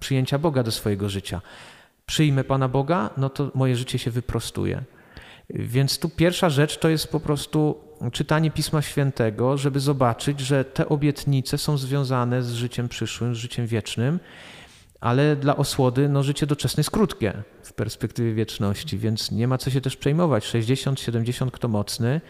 przyjęcia Boga do swojego życia. Przyjmę Pana Boga, no to moje życie się wyprostuje. Więc tu pierwsza rzecz to jest po prostu czytanie Pisma Świętego, żeby zobaczyć, że te obietnice są związane z życiem przyszłym, z życiem wiecznym, ale dla osłody no, życie doczesne jest krótkie w perspektywie wieczności, więc nie ma co się też przejmować. 60, 70 kto mocny,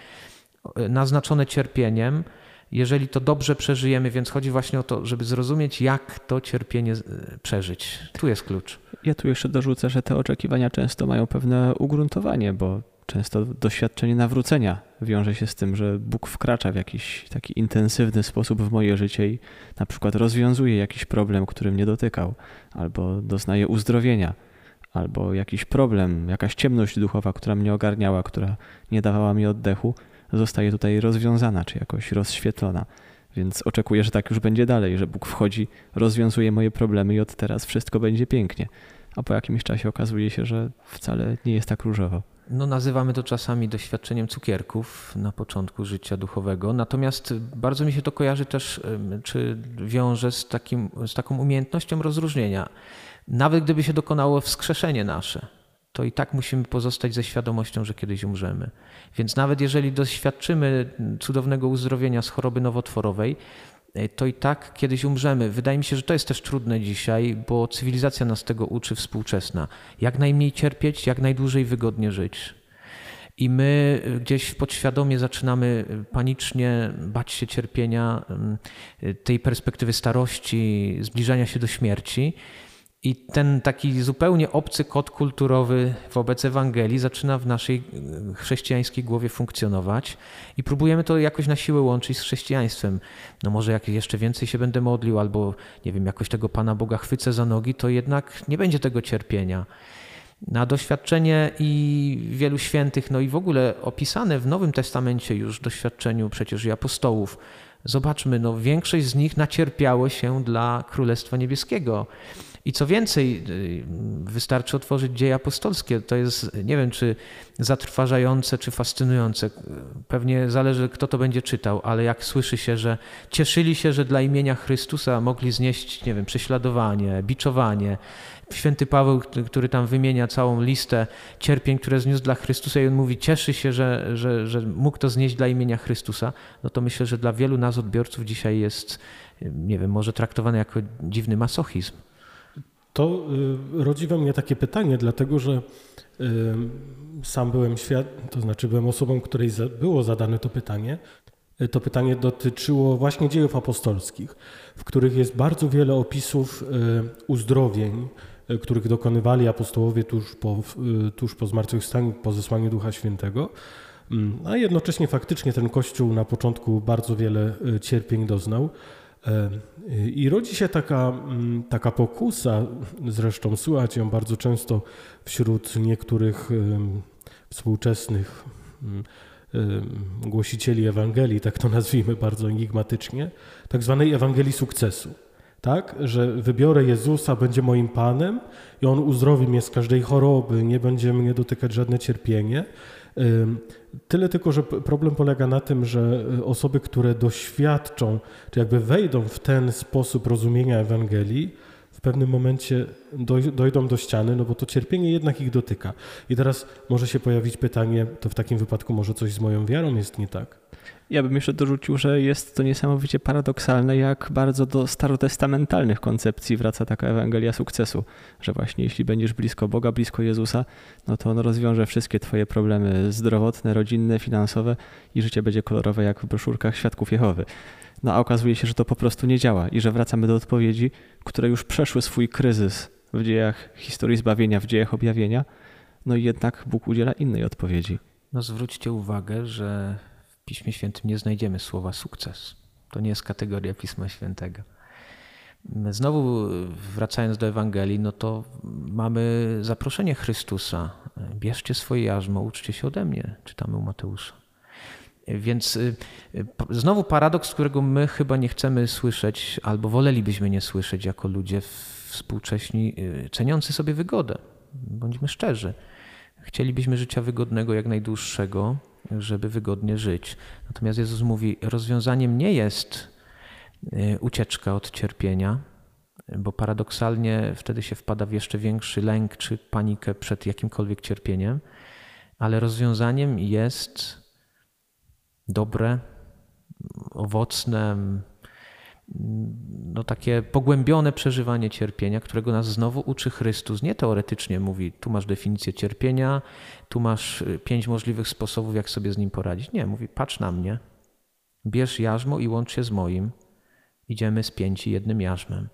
naznaczone cierpieniem, jeżeli to dobrze przeżyjemy, więc chodzi właśnie o to, żeby zrozumieć, jak to cierpienie przeżyć. Tu jest klucz. Ja tu jeszcze dorzucę, że te oczekiwania często mają pewne ugruntowanie, bo często doświadczenie nawrócenia wiąże się z tym, że Bóg wkracza w jakiś taki intensywny sposób w moje życie i na przykład rozwiązuje jakiś problem, który mnie dotykał, albo doznaje uzdrowienia, albo jakiś problem, jakaś ciemność duchowa, która mnie ogarniała, która nie dawała mi oddechu zostaje tutaj rozwiązana, czy jakoś rozświetlona. Więc oczekuję, że tak już będzie dalej, że Bóg wchodzi, rozwiązuje moje problemy i od teraz wszystko będzie pięknie. A po jakimś czasie okazuje się, że wcale nie jest tak różowo. No, nazywamy to czasami doświadczeniem cukierków na początku życia duchowego. Natomiast bardzo mi się to kojarzy też, czy wiąże z, takim, z taką umiejętnością rozróżnienia. Nawet gdyby się dokonało wskrzeszenie nasze, to i tak musimy pozostać ze świadomością, że kiedyś umrzemy. Więc nawet jeżeli doświadczymy cudownego uzdrowienia z choroby nowotworowej, to i tak kiedyś umrzemy. Wydaje mi się, że to jest też trudne dzisiaj, bo cywilizacja nas tego uczy współczesna. Jak najmniej cierpieć, jak najdłużej wygodnie żyć. I my gdzieś podświadomie zaczynamy panicznie bać się cierpienia, tej perspektywy starości, zbliżania się do śmierci. I ten taki zupełnie obcy kod kulturowy wobec Ewangelii zaczyna w naszej e, chrześcijańskiej głowie funkcjonować i próbujemy to jakoś na siłę łączyć z chrześcijaństwem. No może jak jeszcze więcej się będę modlił, albo nie wiem, jakoś tego Pana Boga chwycę za nogi, to jednak nie będzie tego cierpienia. Na doświadczenie i wielu świętych, no i w ogóle opisane w Nowym Testamencie już doświadczeniu przecież i apostołów. Zobaczmy, no większość z nich nacierpiało się dla Królestwa Niebieskiego. I co więcej, y, wystarczy otworzyć dzieje apostolskie. To jest, nie wiem, czy zatrważające, czy fascynujące. Pewnie zależy, kto to będzie czytał, ale jak słyszy się, że cieszyli się, że dla imienia Chrystusa mogli znieść, nie wiem, prześladowanie, biczowanie. Święty Paweł, który tam wymienia całą listę cierpień, które zniósł dla Chrystusa, i on mówi, cieszy się, że, że, że mógł to znieść dla imienia Chrystusa, no to myślę, że dla wielu nas odbiorców dzisiaj jest, nie wiem, może traktowane jako dziwny masochizm. To y, rodzi we mnie takie pytanie, dlatego że y, sam byłem świat, to znaczy byłem osobą, której było zadane to pytanie. Y, to pytanie dotyczyło właśnie dziejów apostolskich, w których jest bardzo wiele opisów uzdrowień, których dokonywali apostołowie tuż po, tuż po zmartwychwstaniu, po zesłaniu Ducha Świętego. Mm, a jednocześnie faktycznie ten Kościół na początku bardzo wiele cierpień doznał. I rodzi się taka, mm, taka pokusa, zresztą słychać ją bardzo często wśród niektórych współczesnych mm, głosicieli Ewangelii, tak to nazwijmy bardzo enigmatycznie, tak zwanej Ewangelii sukcesu. Tak, że wybiorę Jezusa, będzie moim Panem i On uzdrowi mnie z każdej choroby, nie będzie mnie dotykać żadne cierpienie. Tyle tylko, że problem polega na tym, że y, osoby, które doświadczą, czy jakby wejdą w ten sposób rozumienia Ewangelii, w pewnym momencie dojdą do ściany, no bo to cierpienie jednak ich dotyka. I teraz może się pojawić pytanie, to w takim wypadku może coś z moją wiarą jest nie tak. Ja bym jeszcze dorzucił, że jest to niesamowicie paradoksalne, jak bardzo do starotestamentalnych koncepcji wraca taka Ewangelia sukcesu, że właśnie jeśli będziesz blisko Boga, blisko Jezusa, no to on rozwiąże wszystkie twoje problemy zdrowotne, rodzinne, finansowe i życie będzie kolorowe jak w broszurkach Świadków Jehowy. No a okazuje się, że to po prostu nie działa i że wracamy do odpowiedzi, które już przeszły swój kryzys w dziejach historii zbawienia, w dziejach objawienia, no i jednak Bóg udziela innej odpowiedzi. No zwróćcie uwagę, że Piśmie Świętym nie znajdziemy słowa sukces. To nie jest kategoria Pisma Świętego. Znowu wracając do Ewangelii, no to mamy zaproszenie Chrystusa. Bierzcie swoje jarzmo, uczcie się ode mnie, czytamy u Mateusza. Więc y, znowu paradoks, którego my chyba nie chcemy słyszeć, albo wolelibyśmy nie słyszeć jako ludzie współcześni, y, ceniący sobie wygodę. Bądźmy szczerzy. Chcielibyśmy życia wygodnego, jak najdłuższego, żeby wygodnie żyć. Natomiast Jezus mówi, rozwiązaniem nie jest y, ucieczka od cierpienia, bo paradoksalnie wtedy się wpada w jeszcze większy lęk czy panikę przed jakimkolwiek cierpieniem, ale rozwiązaniem jest dobre, owocne, no takie pogłębione przeżywanie cierpienia, którego nas znowu uczy Chrystus. Nie teoretycznie mówi, tu masz definicję cierpienia, tu masz y, pięć możliwych sposobów, jak sobie z nim poradzić. Nie, mówi, patrz na mnie, bierz jarzmo i łącz się z moim. Idziemy spięci jednym jarzmem.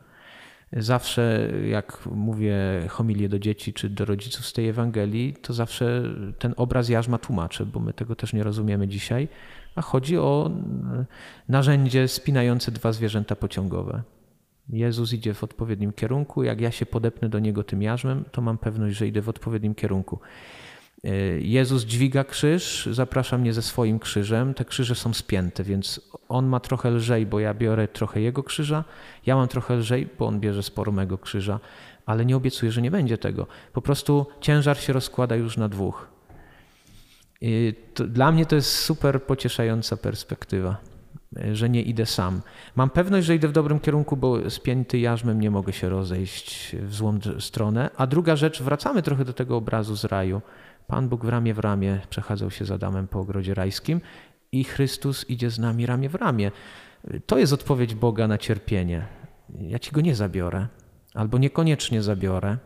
Zawsze, jak mówię homilię do dzieci czy do rodziców z tej Ewangelii, to zawsze ten obraz jarzma tłumaczę, bo my tego też nie rozumiemy dzisiaj a chodzi o narzędzie spinające dwa zwierzęta pociągowe. Jezus idzie w odpowiednim kierunku, jak ja się podepnę do niego tym jarzmem, to mam pewność, że idę w odpowiednim kierunku. E, Jezus dźwiga krzyż, zaprasza mnie ze swoim krzyżem. Te krzyże są spięte, więc on ma trochę lżej, bo ja biorę trochę jego krzyża, ja mam trochę lżej, bo on bierze sporo mego krzyża, ale nie obiecuję, że nie będzie tego. Po prostu ciężar się rozkłada już na dwóch. Dla mnie to jest super pocieszająca perspektywa, że nie idę sam. Mam pewność, że idę w dobrym kierunku, bo spięty jarzmem nie mogę się rozejść w złą stronę. A druga rzecz, wracamy trochę do tego obrazu z raju. Pan Bóg w ramię w ramię przechadzał się z Adamem po ogrodzie rajskim i Chrystus idzie z nami ramię w ramię. To jest odpowiedź Boga na cierpienie. Ja ci go nie zabiorę, albo niekoniecznie zabiorę,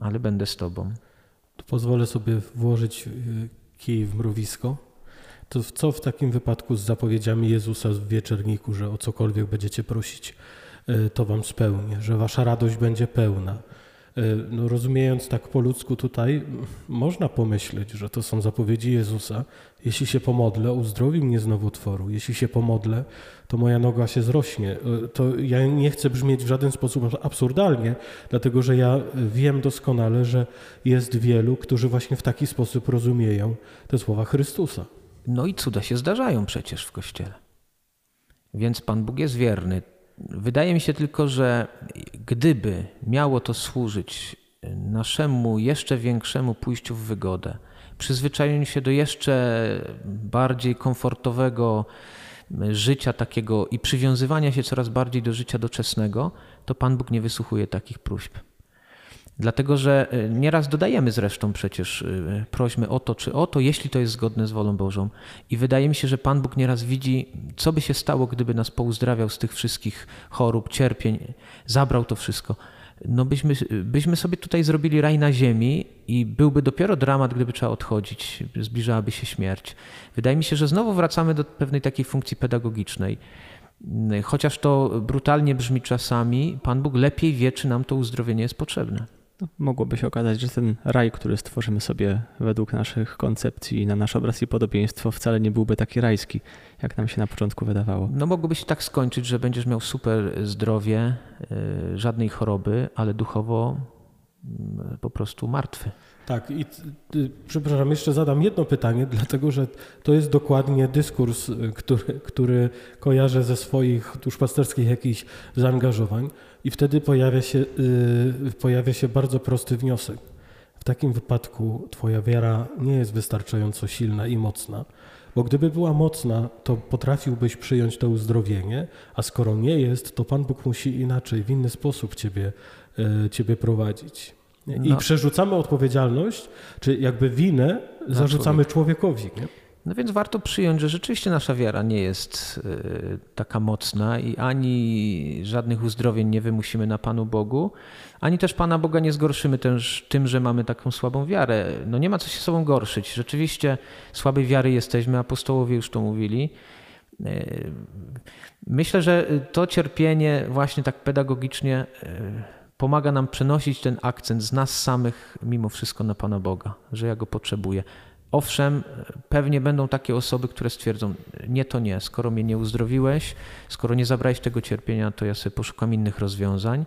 ale będę z tobą. To pozwolę sobie włożyć y, kij w mrowisko. To co w takim wypadku z zapowiedziami Jezusa w wieczerniku, że o cokolwiek będziecie prosić, y, to wam spełnię, że wasza radość będzie pełna, E, no rozumiejąc tak po ludzku tutaj, można pomyśleć, że to są zapowiedzi Jezusa. Jeśli się pomodlę, uzdrowi mnie z nowotworu. Jeśli się pomodlę, to moja noga się zrośnie. E, to ja nie chcę brzmieć w żaden sposób absurdalnie, dlatego że ja wiem doskonale, że jest wielu, którzy właśnie w taki sposób rozumieją te słowa Chrystusa. No i cuda się zdarzają przecież w Kościele. Więc Pan Bóg jest wierny Wydaje mi się tylko, że gdyby miało to służyć naszemu jeszcze większemu pójściu w wygodę, przyzwyczajeniu się do jeszcze bardziej komfortowego życia takiego i przywiązywania się coraz bardziej do życia doczesnego, to Pan Bóg nie wysłuchuje takich próśb. Dlatego, że e, nieraz dodajemy zresztą przecież e, prośmy o to czy o to, jeśli to jest zgodne z wolą Bożą. I wydaje mi się, że Pan Bóg nieraz widzi, co by się stało, gdyby nas pouzdrawiał z tych wszystkich chorób, cierpień, zabrał to wszystko. No byśmy, byśmy sobie tutaj zrobili raj na ziemi i byłby dopiero dramat, gdyby trzeba odchodzić, zbliżałaby się śmierć. Wydaje mi się, że znowu wracamy do pewnej takiej funkcji pedagogicznej. Chociaż to brutalnie brzmi czasami, Pan Bóg lepiej wie, czy nam to uzdrowienie jest potrzebne no, mogłoby się okazać, że ten raj, który stworzymy sobie według naszych koncepcji na nasz obraz i podobieństwo, wcale nie byłby taki rajski, jak nam się na początku wydawało. No mogłoby się tak skończyć, że będziesz miał super zdrowie, yy, żadnej choroby, ale duchowo yy, po prostu martwy. Tak, i przepraszam, jeszcze zadam jedno pytanie, *laughs* dlatego że to jest dokładnie dyskurs, y, który, który kojarzę ze swoich duszpasterskich jakichś zaangażowań. I wtedy pojawia się, yy, pojawia się bardzo prosty wniosek. W takim wypadku Twoja wiara nie jest wystarczająco silna i mocna, bo gdyby była mocna, to potrafiłbyś przyjąć to uzdrowienie, a skoro nie jest, to Pan Bóg musi inaczej, w inny sposób Ciebie, yy, ciebie prowadzić. I no. przerzucamy odpowiedzialność, czy jakby winę zarzucamy człowiek. człowiekowi. Nie? No więc warto przyjąć, że rzeczywiście nasza wiara nie jest y, taka mocna i ani żadnych uzdrowień nie wymusimy na Panu Bogu, ani też Pana Boga nie zgorszymy też tym, że mamy taką słabą wiarę. No nie ma co się sobą gorszyć. Rzeczywiście słabej wiary jesteśmy, apostołowie już to mówili. Y, myślę, że to cierpienie właśnie tak pedagogicznie y, pomaga nam przenosić ten akcent z nas samych mimo wszystko na Pana Boga, że ja Go potrzebuję. Owszem, pewnie będą takie osoby, które stwierdzą, nie to nie, skoro mnie nie uzdrowiłeś, skoro nie zabrałeś tego cierpienia, to ja sobie poszukam innych rozwiązań.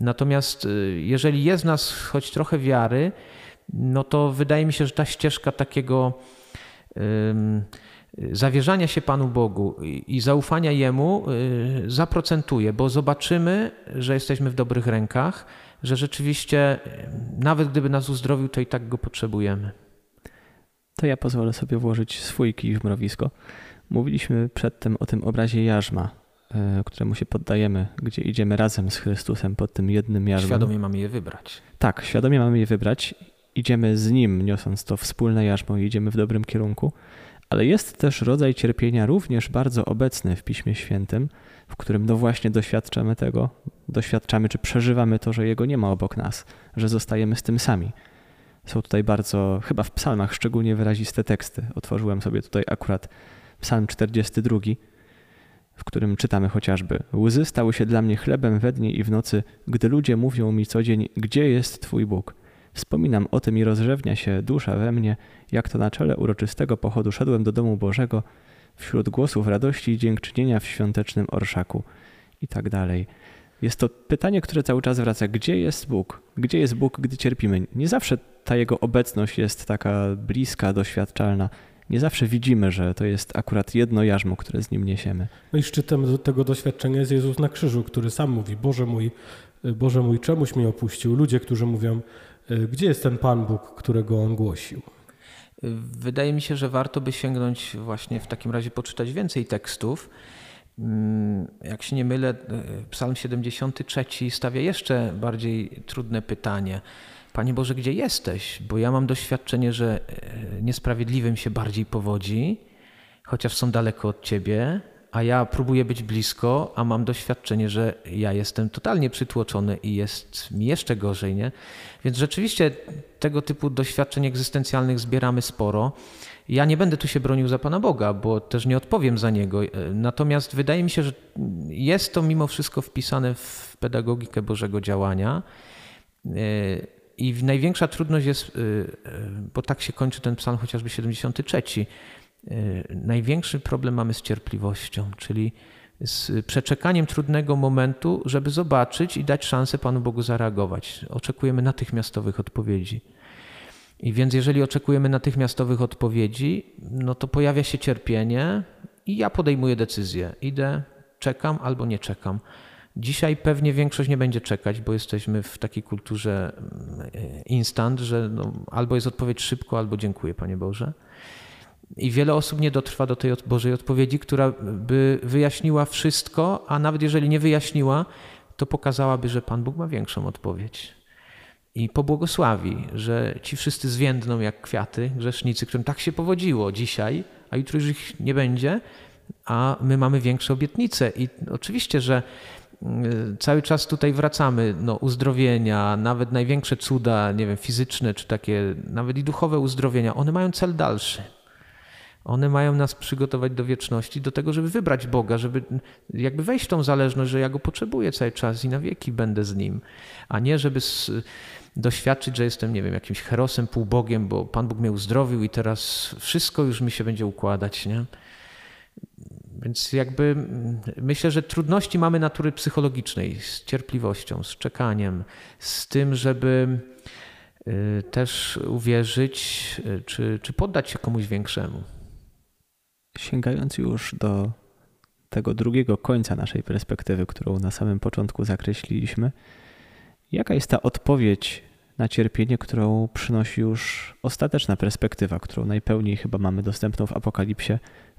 Natomiast y, jeżeli jest w nas choć trochę wiary, no to wydaje mi się, że ta ścieżka takiego um, zawierzania się Panu Bogu i zaufania Jemu y, zaprocentuje, bo zobaczymy, że jesteśmy w dobrych rękach, że rzeczywiście nawet gdyby nas uzdrowił, to i tak Go potrzebujemy to ja pozwolę sobie włożyć swój kij w mrowisko. Mówiliśmy przedtem o tym obrazie jarzma, e, któremu się poddajemy, gdzie idziemy razem z Chrystusem pod tym jednym jarzmem. Świadomie mamy je wybrać. Tak, świadomie mamy je wybrać. Idziemy z Nim, niosąc to wspólne jarzmo i idziemy w dobrym kierunku. Ale jest też rodzaj cierpienia również bardzo obecny w Piśmie Świętym, w którym no właśnie doświadczamy tego, doświadczamy czy przeżywamy to, że Jego nie ma obok nas, że zostajemy z tym sami. Są tutaj bardzo, chyba w psalmach szczególnie wyraziste teksty. Otworzyłem sobie tutaj akurat psalm 42, w którym czytamy chociażby Łzy stały się dla mnie chlebem we dnie i w nocy, gdy ludzie mówią mi co dzień, gdzie jest Twój Bóg? Wspominam o tym i rozrzewnia się dusza we mnie, jak to na czele uroczystego pochodu szedłem do domu Bożego, wśród głosów radości i dziękczynienia w świątecznym orszaku i tak dalej. Jest to pytanie, które cały czas wraca. Gdzie jest Bóg? Gdzie jest Bóg, gdy cierpimy? Nie zawsze ta Jego obecność jest taka bliska, doświadczalna. Nie zawsze widzimy, że to jest akurat jedno jarzmo, które z Nim niesiemy. No i szczytem tego doświadczenia jest Jezus na krzyżu, który sam mówi, Boże mój, Boże mój, czemuś mnie opuścił? Ludzie, którzy mówią, gdzie jest ten Pan Bóg, którego On głosił? Wydaje mi się, że warto by sięgnąć właśnie w takim razie poczytać więcej tekstów. Mm, jak się nie mylę, e, Psalm 73 stawia jeszcze bardziej trudne pytanie. Panie Boże, gdzie jesteś? Bo ja mam doświadczenie, że e, niesprawiedliwym się bardziej powodzi, chociaż są daleko od Ciebie, a ja próbuję być blisko, a mam doświadczenie, że ja jestem totalnie przytłoczony i jest mi jeszcze gorzej, nie? Więc rzeczywiście tego typu doświadczeń egzystencjalnych zbieramy sporo. Ja nie będę tu się bronił za Pana Boga, bo też nie odpowiem za Niego. Natomiast wydaje mi się, że jest to mimo wszystko wpisane w pedagogikę Bożego działania. I największa trudność jest, bo tak się kończy ten psalm chociażby 73, Y, największy problem mamy z cierpliwością, czyli z przeczekaniem trudnego momentu, żeby zobaczyć i dać szansę Panu Bogu zareagować. Oczekujemy natychmiastowych odpowiedzi. I więc jeżeli oczekujemy natychmiastowych odpowiedzi, no to pojawia się cierpienie i ja podejmuję decyzję. Idę, czekam albo nie czekam. Dzisiaj pewnie większość nie będzie czekać, bo jesteśmy w takiej kulturze mm, instant, że no, albo jest odpowiedź szybko, albo dziękuję, Panie Boże. I wiele osób nie dotrwa do tej Bożej odpowiedzi, która by wyjaśniła wszystko, a nawet jeżeli nie wyjaśniła, to pokazałaby, że Pan Bóg ma większą odpowiedź. I pobłogosławi, że ci wszyscy zwiędną jak kwiaty, grzesznicy, którym tak się powodziło dzisiaj, a jutro już ich nie będzie, a my mamy większe obietnice. I oczywiście, że mm, cały czas tutaj wracamy, no, uzdrowienia, nawet największe cuda, nie wiem, fizyczne czy takie, nawet i duchowe uzdrowienia, one mają cel dalszy. One mają nas przygotować do wieczności, do tego, żeby wybrać Boga, żeby jakby wejść w tą zależność, że ja go potrzebuję cały czas i na wieki będę z nim, a nie żeby doświadczyć, że jestem, nie wiem, jakimś herosem, półbogiem, bo Pan Bóg mnie uzdrowił i teraz wszystko już mi się będzie układać, nie? Więc jakby mm, myślę, że trudności mamy natury psychologicznej, z cierpliwością, z czekaniem, z tym, żeby y, też uwierzyć, y, czy, czy poddać się komuś większemu. Sięgając już do tego drugiego końca naszej perspektywy, którą na samym początku zakreśliliśmy, jaka jest ta odpowiedź na cierpienie, którą przynosi już ostateczna perspektywa, którą najpełniej chyba mamy dostępną w Apokalipsie,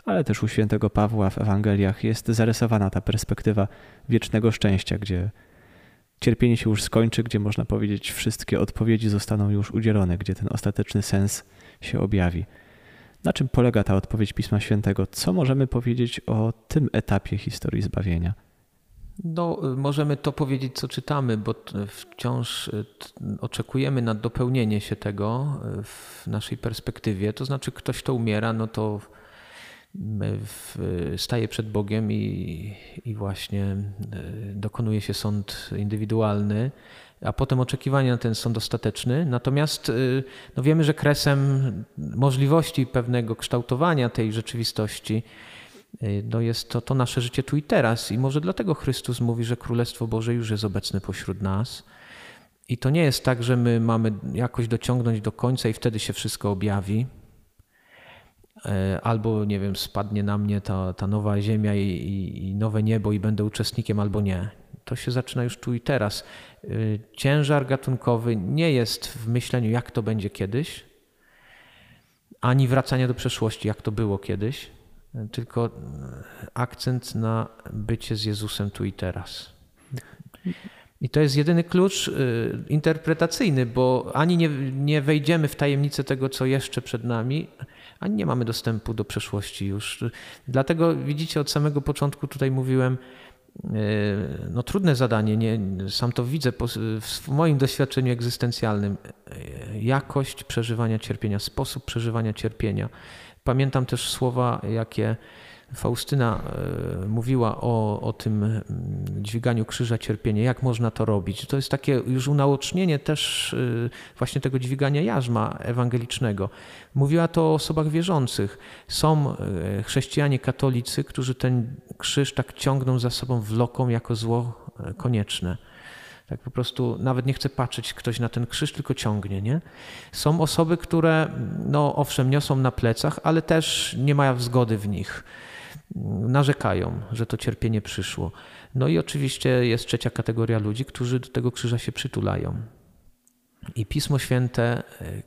ale też u świętego Pawła w Ewangeliach jest zarysowana ta perspektywa wiecznego szczęścia, gdzie cierpienie się już skończy, gdzie można powiedzieć wszystkie odpowiedzi zostaną już udzielone, gdzie ten ostateczny sens się objawi. Na czym polega ta odpowiedź Pisma Świętego? Co możemy powiedzieć o tym etapie historii zbawienia? No, możemy to powiedzieć, co czytamy, bo wciąż y, oczekujemy na dopełnienie się tego y, w naszej perspektywie. To znaczy, ktoś, kto umiera, no to staje przed Bogiem i, i właśnie y, dokonuje się sąd indywidualny a potem oczekiwania na ten są dostateczny. Natomiast y, no wiemy, że kresem możliwości pewnego kształtowania tej rzeczywistości y, no jest to, to nasze życie tu i teraz. I może dlatego Chrystus mówi, że Królestwo Boże już jest obecne pośród nas. I to nie jest tak, że my mamy jakoś dociągnąć do końca i wtedy się wszystko objawi. Y, albo, nie wiem, spadnie na mnie ta, ta nowa ziemia i, i, i nowe niebo i będę uczestnikiem, albo nie. To się zaczyna już tu i teraz. Y, ciężar gatunkowy nie jest w myśleniu, jak to będzie kiedyś, ani wracania do przeszłości, jak to było kiedyś, tylko akcent na bycie z Jezusem tu i teraz. I to jest jedyny klucz y, interpretacyjny, bo ani nie, nie wejdziemy w tajemnicę tego, co jeszcze przed nami, ani nie mamy dostępu do przeszłości już. Dlatego widzicie, od samego początku tutaj mówiłem, no, trudne zadanie, nie, sam to widzę w moim doświadczeniu egzystencjalnym. Jakość przeżywania cierpienia, sposób przeżywania cierpienia. Pamiętam też słowa, jakie Faustyna e, mówiła o, o tym dźwiganiu krzyża cierpienia, jak można to robić. To jest takie już unaocznienie też e, właśnie tego dźwigania jarzma ewangelicznego. Mówiła to o osobach wierzących. Są e, chrześcijanie katolicy, którzy ten krzyż tak ciągną za sobą, wloką jako zło konieczne. Tak po prostu nawet nie chce patrzeć ktoś na ten krzyż, tylko ciągnie. Nie? Są osoby, które, no owszem, niosą na plecach, ale też nie mają zgody w nich narzekają, że to cierpienie przyszło. No i oczywiście jest trzecia kategoria ludzi, którzy do tego krzyża się przytulają. I Pismo Święte,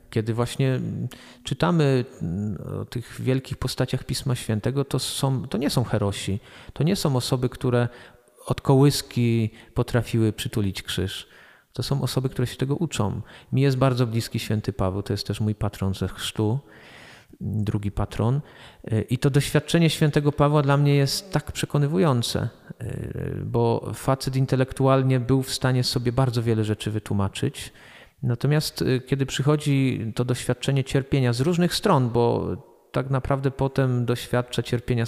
kiedy właśnie czytamy o tych wielkich postaciach Pisma Świętego, to, są, to nie są herosi, to nie są osoby, które od kołyski potrafiły przytulić krzyż. To są osoby, które się tego uczą. Mi jest bardzo bliski święty Paweł, to jest też mój patron ze chrztu, drugi patron. I to doświadczenie świętego Pawła dla mnie jest tak przekonywujące, bo facet intelektualnie był w stanie sobie bardzo wiele rzeczy wytłumaczyć. Natomiast kiedy przychodzi to doświadczenie cierpienia z różnych stron, bo tak naprawdę potem doświadcza cierpienia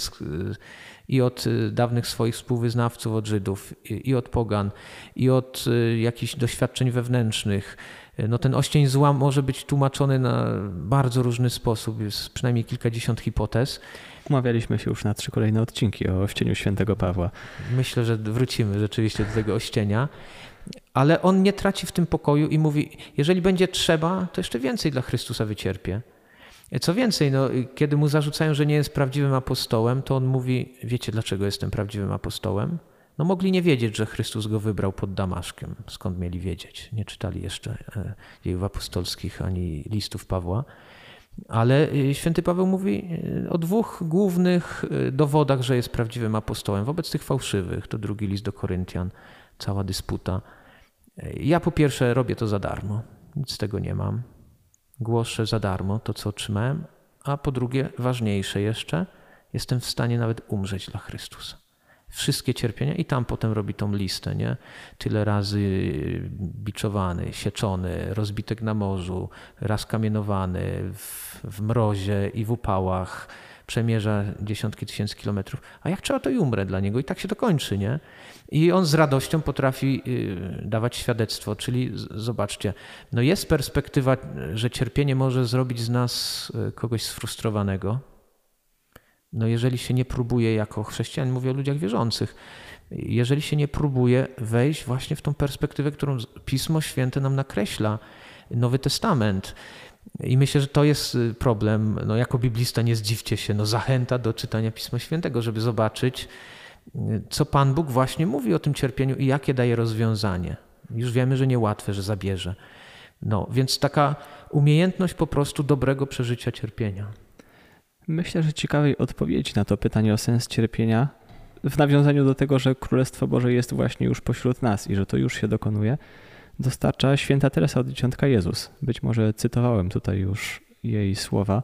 i od y, dawnych swoich współwyznawców, od Żydów, i od pogan, i od y, jakichś doświadczeń wewnętrznych. No ten oścień zła może być tłumaczony na bardzo różny sposób, jest przynajmniej kilkadziesiąt hipotez. Umawialiśmy się już na trzy kolejne odcinki o ościeniu świętego Pawła. Myślę, że wrócimy rzeczywiście do tego ościenia. Ale on nie traci w tym pokoju i mówi: Jeżeli będzie trzeba, to jeszcze więcej dla Chrystusa wycierpię. Co więcej, no, kiedy mu zarzucają, że nie jest prawdziwym apostołem, to on mówi: Wiecie, dlaczego jestem prawdziwym apostołem? No, mogli nie wiedzieć, że Chrystus go wybrał pod Damaszkiem. Skąd mieli wiedzieć? Nie czytali jeszcze e, dziejów apostolskich ani listów Pawła. Ale e, święty Paweł mówi e, o dwóch głównych dowodach, że jest prawdziwym apostołem wobec tych fałszywych. To drugi list do Koryntian, cała dysputa. Ja po pierwsze robię to za darmo, nic z tego nie mam głoszę za darmo to, co otrzymałem, a po drugie, ważniejsze jeszcze, jestem w stanie nawet umrzeć dla Chrystusa. Wszystkie cierpienia i tam potem robi tą listę, nie? Tyle razy biczowany, sieczony, rozbitek na morzu, raz kamienowany w, w mrozie i w upałach, przemierza dziesiątki tysięcy kilometrów, a jak trzeba, to i umrę dla niego i tak się to kończy, nie? I on z radością potrafi y, dawać świadectwo, czyli zobaczcie, no jest perspektywa, że cierpienie może zrobić z nas y, kogoś sfrustrowanego. No jeżeli się nie próbuje jako chrześcijan, mówię o ludziach wierzących, jeżeli się nie próbuje wejść właśnie w tą perspektywę, którą Pismo Święte nam nakreśla, Nowy Testament, i myślę, że to jest y, problem. No, jako biblista nie zdziwcie się, no, zachęta do czytania Pisma Świętego, żeby zobaczyć, y, co Pan Bóg właśnie mówi o tym cierpieniu i jakie daje rozwiązanie. Już wiemy, że niełatwe, że zabierze. No, więc taka umiejętność po prostu dobrego przeżycia cierpienia. Myślę, że ciekawej odpowiedzi na to pytanie o sens cierpienia w nawiązaniu do tego, że Królestwo Boże jest właśnie już pośród nas i że to już się dokonuje, dostarcza święta Teresa od Dzieciątka Jezus. Być może cytowałem tutaj już jej słowa,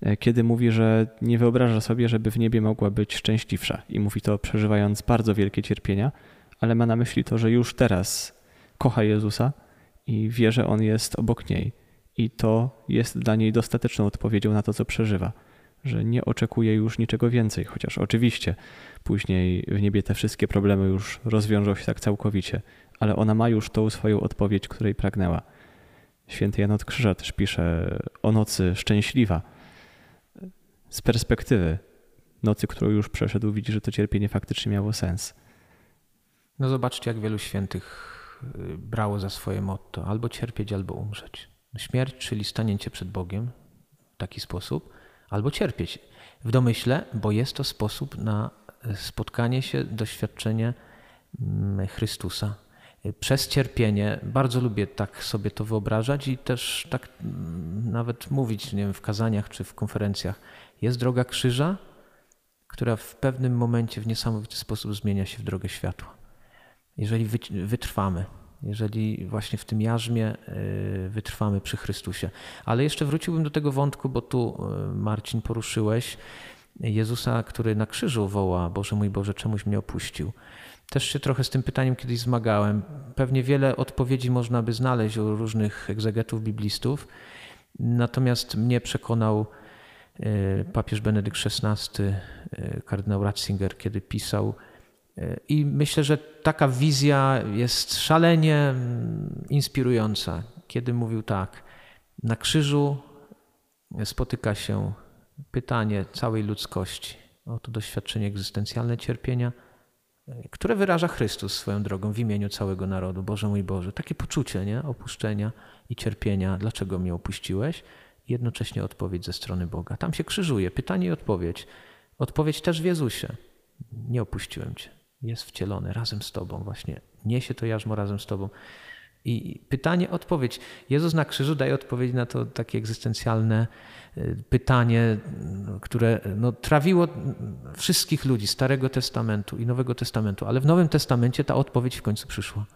e, kiedy mówi, że nie wyobraża sobie, żeby w niebie mogła być szczęśliwsza. I mówi to przeżywając bardzo wielkie cierpienia, ale ma na myśli to, że już teraz kocha Jezusa i wie, że On jest obok niej. I to jest dla niej dostateczną odpowiedzią na to, co przeżywa. Że nie oczekuje już niczego więcej, chociaż oczywiście później w niebie te wszystkie problemy już rozwiążą się tak całkowicie, ale ona ma już tą swoją odpowiedź, której pragnęła. Święty Jan od Krzyża też pisze o nocy szczęśliwa. Z perspektywy nocy, którą już przeszedł, widzi, że to cierpienie faktycznie miało sens. No zobaczcie, jak wielu świętych y, brało za swoje motto albo cierpieć, albo umrzeć. Śmierć, czyli stanięcie przed Bogiem w taki sposób, albo cierpieć w domyśle, bo jest to sposób na spotkanie się, doświadczenie mm, Chrystusa, przez cierpienie. Bardzo lubię tak sobie to wyobrażać i też tak mm, nawet mówić nie wiem, w kazaniach czy w konferencjach. Jest droga krzyża, która w pewnym momencie w niesamowity sposób zmienia się w drogę światła. Jeżeli wytrwamy, jeżeli właśnie w tym jarzmie y, wytrwamy przy Chrystusie. Ale jeszcze wróciłbym do tego wątku, bo tu y, Marcin poruszyłeś Jezusa, który na krzyżu woła: Boże mój Boże, czemuś mnie opuścił. Też się trochę z tym pytaniem kiedyś zmagałem. Pewnie wiele odpowiedzi można by znaleźć u różnych egzegetów, biblistów. Natomiast mnie przekonał e, papież Benedykt XVI, kardynał Ratzinger, kiedy pisał. I myślę, że taka wizja jest szalenie mm, inspirująca, kiedy mówił tak: Na krzyżu spotyka się pytanie całej ludzkości o to doświadczenie egzystencjalne cierpienia które wyraża Chrystus swoją drogą w imieniu całego narodu. Boże mój Boże, takie poczucie nie? opuszczenia i cierpienia. Dlaczego mnie opuściłeś? I jednocześnie odpowiedź ze strony Boga. Tam się krzyżuje, pytanie i odpowiedź. Odpowiedź też w Jezusie. Nie opuściłem Cię. Jest wcielony razem z Tobą właśnie. Niesie to jarzmo razem z Tobą. I pytanie, odpowiedź. Jezus na krzyżu daje odpowiedź na to takie egzystencjalne y, pytanie, które no, trawiło wszystkich ludzi Starego Testamentu i Nowego Testamentu, ale w Nowym Testamencie ta odpowiedź w końcu przyszła.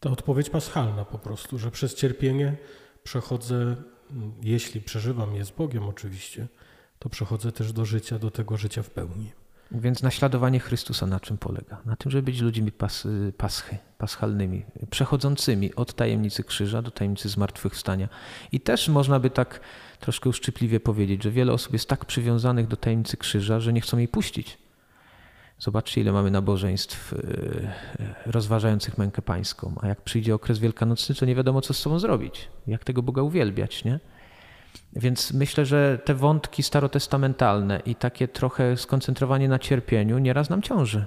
Ta odpowiedź paschalna po prostu, że przez cierpienie przechodzę, jeśli przeżywam je z Bogiem oczywiście, to przechodzę też do życia, do tego życia w pełni. Więc naśladowanie Chrystusa na czym polega? Na tym, żeby być ludźmi pas, paschy, paschalnymi, przechodzącymi od tajemnicy krzyża do tajemnicy zmartwychwstania. I też można by tak troszkę uszczypliwie powiedzieć, że wiele osób jest tak przywiązanych do tajemnicy krzyża, że nie chcą jej puścić. Zobaczcie, ile mamy nabożeństw e, rozważających mękę pańską, a jak przyjdzie okres wielkanocny, to nie wiadomo, co z sobą zrobić, jak tego Boga uwielbiać, nie? Więc myślę, że te wątki starotestamentalne i takie trochę skoncentrowanie na cierpieniu nieraz nam ciąży.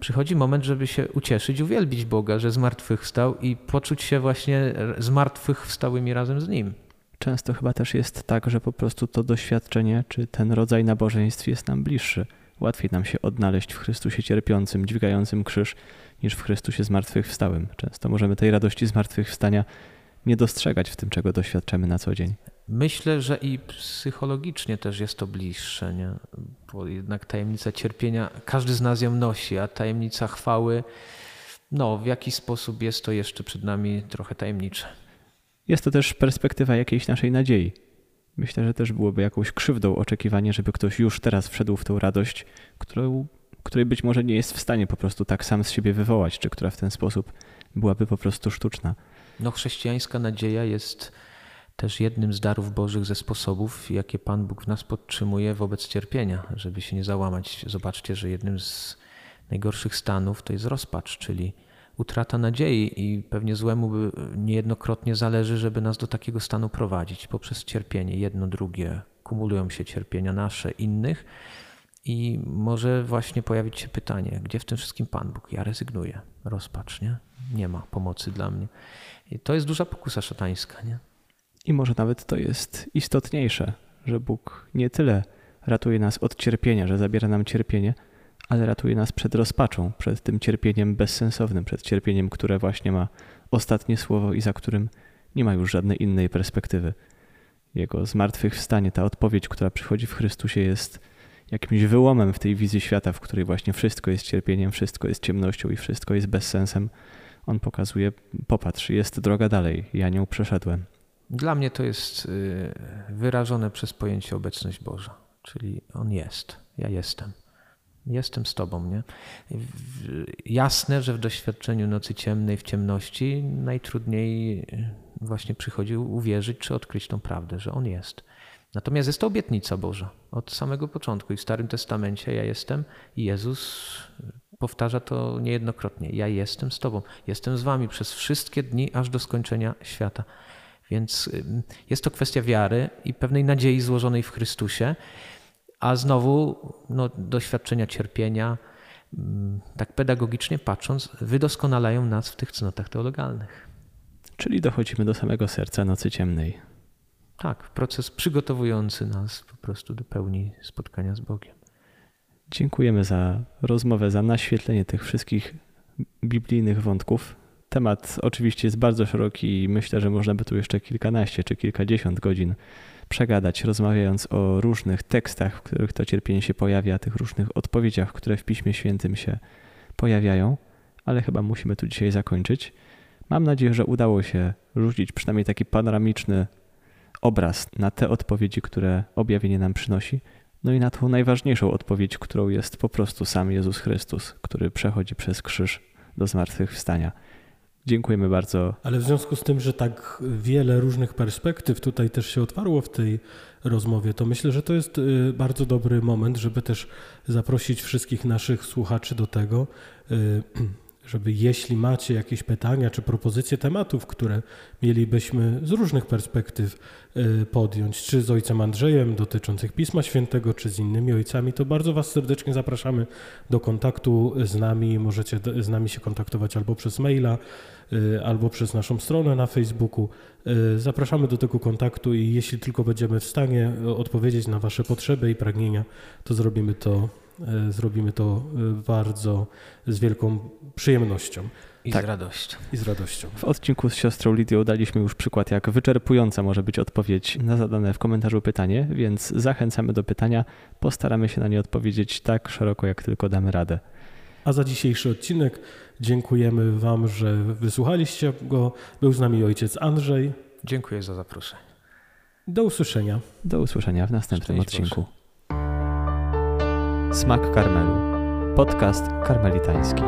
Przychodzi moment, żeby się ucieszyć, uwielbić Boga, że zmartwychwstał i poczuć się właśnie zmartwychwstałymi razem z Nim. Często chyba też jest tak, że po prostu to doświadczenie czy ten rodzaj nabożeństw jest nam bliższy. Łatwiej nam się odnaleźć w Chrystusie cierpiącym, dźwigającym krzyż, niż w Chrystusie zmartwychwstałym. Często możemy tej radości zmartwychwstania nie dostrzegać w tym, czego doświadczamy na co dzień. Myślę, że i psychologicznie też jest to bliższe, nie? bo jednak tajemnica cierpienia, każdy z nas ją nosi, a tajemnica chwały, no w jakiś sposób jest to jeszcze przed nami trochę tajemnicze. Jest to też perspektywa jakiejś naszej nadziei. Myślę, że też byłoby jakąś krzywdą oczekiwanie, żeby ktoś już teraz wszedł w tę radość, którą, której być może nie jest w stanie po prostu tak sam z siebie wywołać, czy która w ten sposób byłaby po prostu sztuczna. No, chrześcijańska nadzieja jest też jednym z darów Bożych ze sposobów, jakie Pan Bóg w nas podtrzymuje wobec cierpienia, żeby się nie załamać. Zobaczcie, że jednym z najgorszych stanów to jest rozpacz, czyli utrata nadziei i pewnie złemu niejednokrotnie zależy, żeby nas do takiego stanu prowadzić poprzez cierpienie. Jedno, drugie, kumulują się cierpienia nasze, innych i może właśnie pojawić się pytanie, gdzie w tym wszystkim Pan Bóg? Ja rezygnuję. Rozpacz, nie? Nie ma pomocy dla mnie. I to jest duża pokusa szatańska, nie? I może nawet to jest istotniejsze, że Bóg nie tyle ratuje nas od cierpienia, że zabiera nam cierpienie, ale ratuje nas przed rozpaczą, przed tym cierpieniem bezsensownym, przed cierpieniem, które właśnie ma ostatnie słowo i za którym nie ma już żadnej innej perspektywy. Jego zmartwychwstanie, ta odpowiedź, która przychodzi w Chrystusie, jest jakimś wyłomem w tej wizji świata, w której właśnie wszystko jest cierpieniem, wszystko jest ciemnością i wszystko jest bezsensem. On pokazuje, popatrz, jest droga dalej, ja nią przeszedłem. Dla mnie to jest y, wyrażone przez pojęcie obecność Boża, czyli On jest, ja jestem. Jestem z Tobą, nie? Jasne, że w doświadczeniu nocy ciemnej, w ciemności najtrudniej y, właśnie przychodzi uwierzyć czy odkryć tą prawdę, że On jest. Natomiast jest to obietnica Boża od samego początku i w Starym Testamencie ja jestem i Jezus powtarza to niejednokrotnie. Ja jestem z Tobą, jestem z Wami przez wszystkie dni aż do skończenia świata. Więc jest to kwestia wiary i pewnej nadziei złożonej w Chrystusie, a znowu no, doświadczenia cierpienia, tak pedagogicznie patrząc, wydoskonalają nas w tych cnotach teologalnych. Czyli dochodzimy do samego serca nocy ciemnej. Tak, proces przygotowujący nas po prostu do pełni spotkania z Bogiem. Dziękujemy za rozmowę, za naświetlenie tych wszystkich biblijnych wątków. Temat oczywiście jest bardzo szeroki i myślę, że można by tu jeszcze kilkanaście czy kilkadziesiąt godzin przegadać, rozmawiając o różnych tekstach, w których to cierpienie się pojawia, tych różnych odpowiedziach, które w Piśmie Świętym się pojawiają, ale chyba musimy tu dzisiaj zakończyć. Mam nadzieję, że udało się rzucić przynajmniej taki panoramiczny obraz na te odpowiedzi, które objawienie nam przynosi, no i na tą najważniejszą odpowiedź, którą jest po prostu sam Jezus Chrystus, który przechodzi przez krzyż do zmartwychwstania. Dziękujemy bardzo. Ale w związku z tym, że tak wiele różnych perspektyw tutaj też się otwarło w tej rozmowie, to myślę, że to jest y, bardzo dobry moment, żeby też zaprosić wszystkich naszych słuchaczy do tego, y, żeby jeśli macie jakieś pytania czy propozycje tematów, które mielibyśmy z różnych perspektyw y, podjąć, czy z ojcem Andrzejem dotyczących Pisma Świętego, czy z innymi ojcami, to bardzo Was serdecznie zapraszamy do kontaktu z nami. Możecie z nami się kontaktować albo przez maila, y, albo przez naszą stronę na Facebooku. Y, zapraszamy do tego kontaktu i jeśli tylko będziemy w stanie odpowiedzieć na Wasze potrzeby i pragnienia, to zrobimy to zrobimy to e, bardzo z wielką przyjemnością I Tak. z radością. i z radością. W odcinku z siostrą Lidią daliśmy już przykład, jak wyczerpująca może być odpowiedź na zadane w komentarzu pytanie, więc zachęcamy do pytania. Postaramy się na nie odpowiedzieć tak szeroko, jak tylko damy radę. A za dzisiejszy odcinek dziękujemy Wam, że wysłuchaliście go. Był z nami ojciec Andrzej. Dziękuję za zaproszenie. Do usłyszenia. Do usłyszenia w następnym Szczęść odcinku. Smak karmelu. Podcast karmelitański.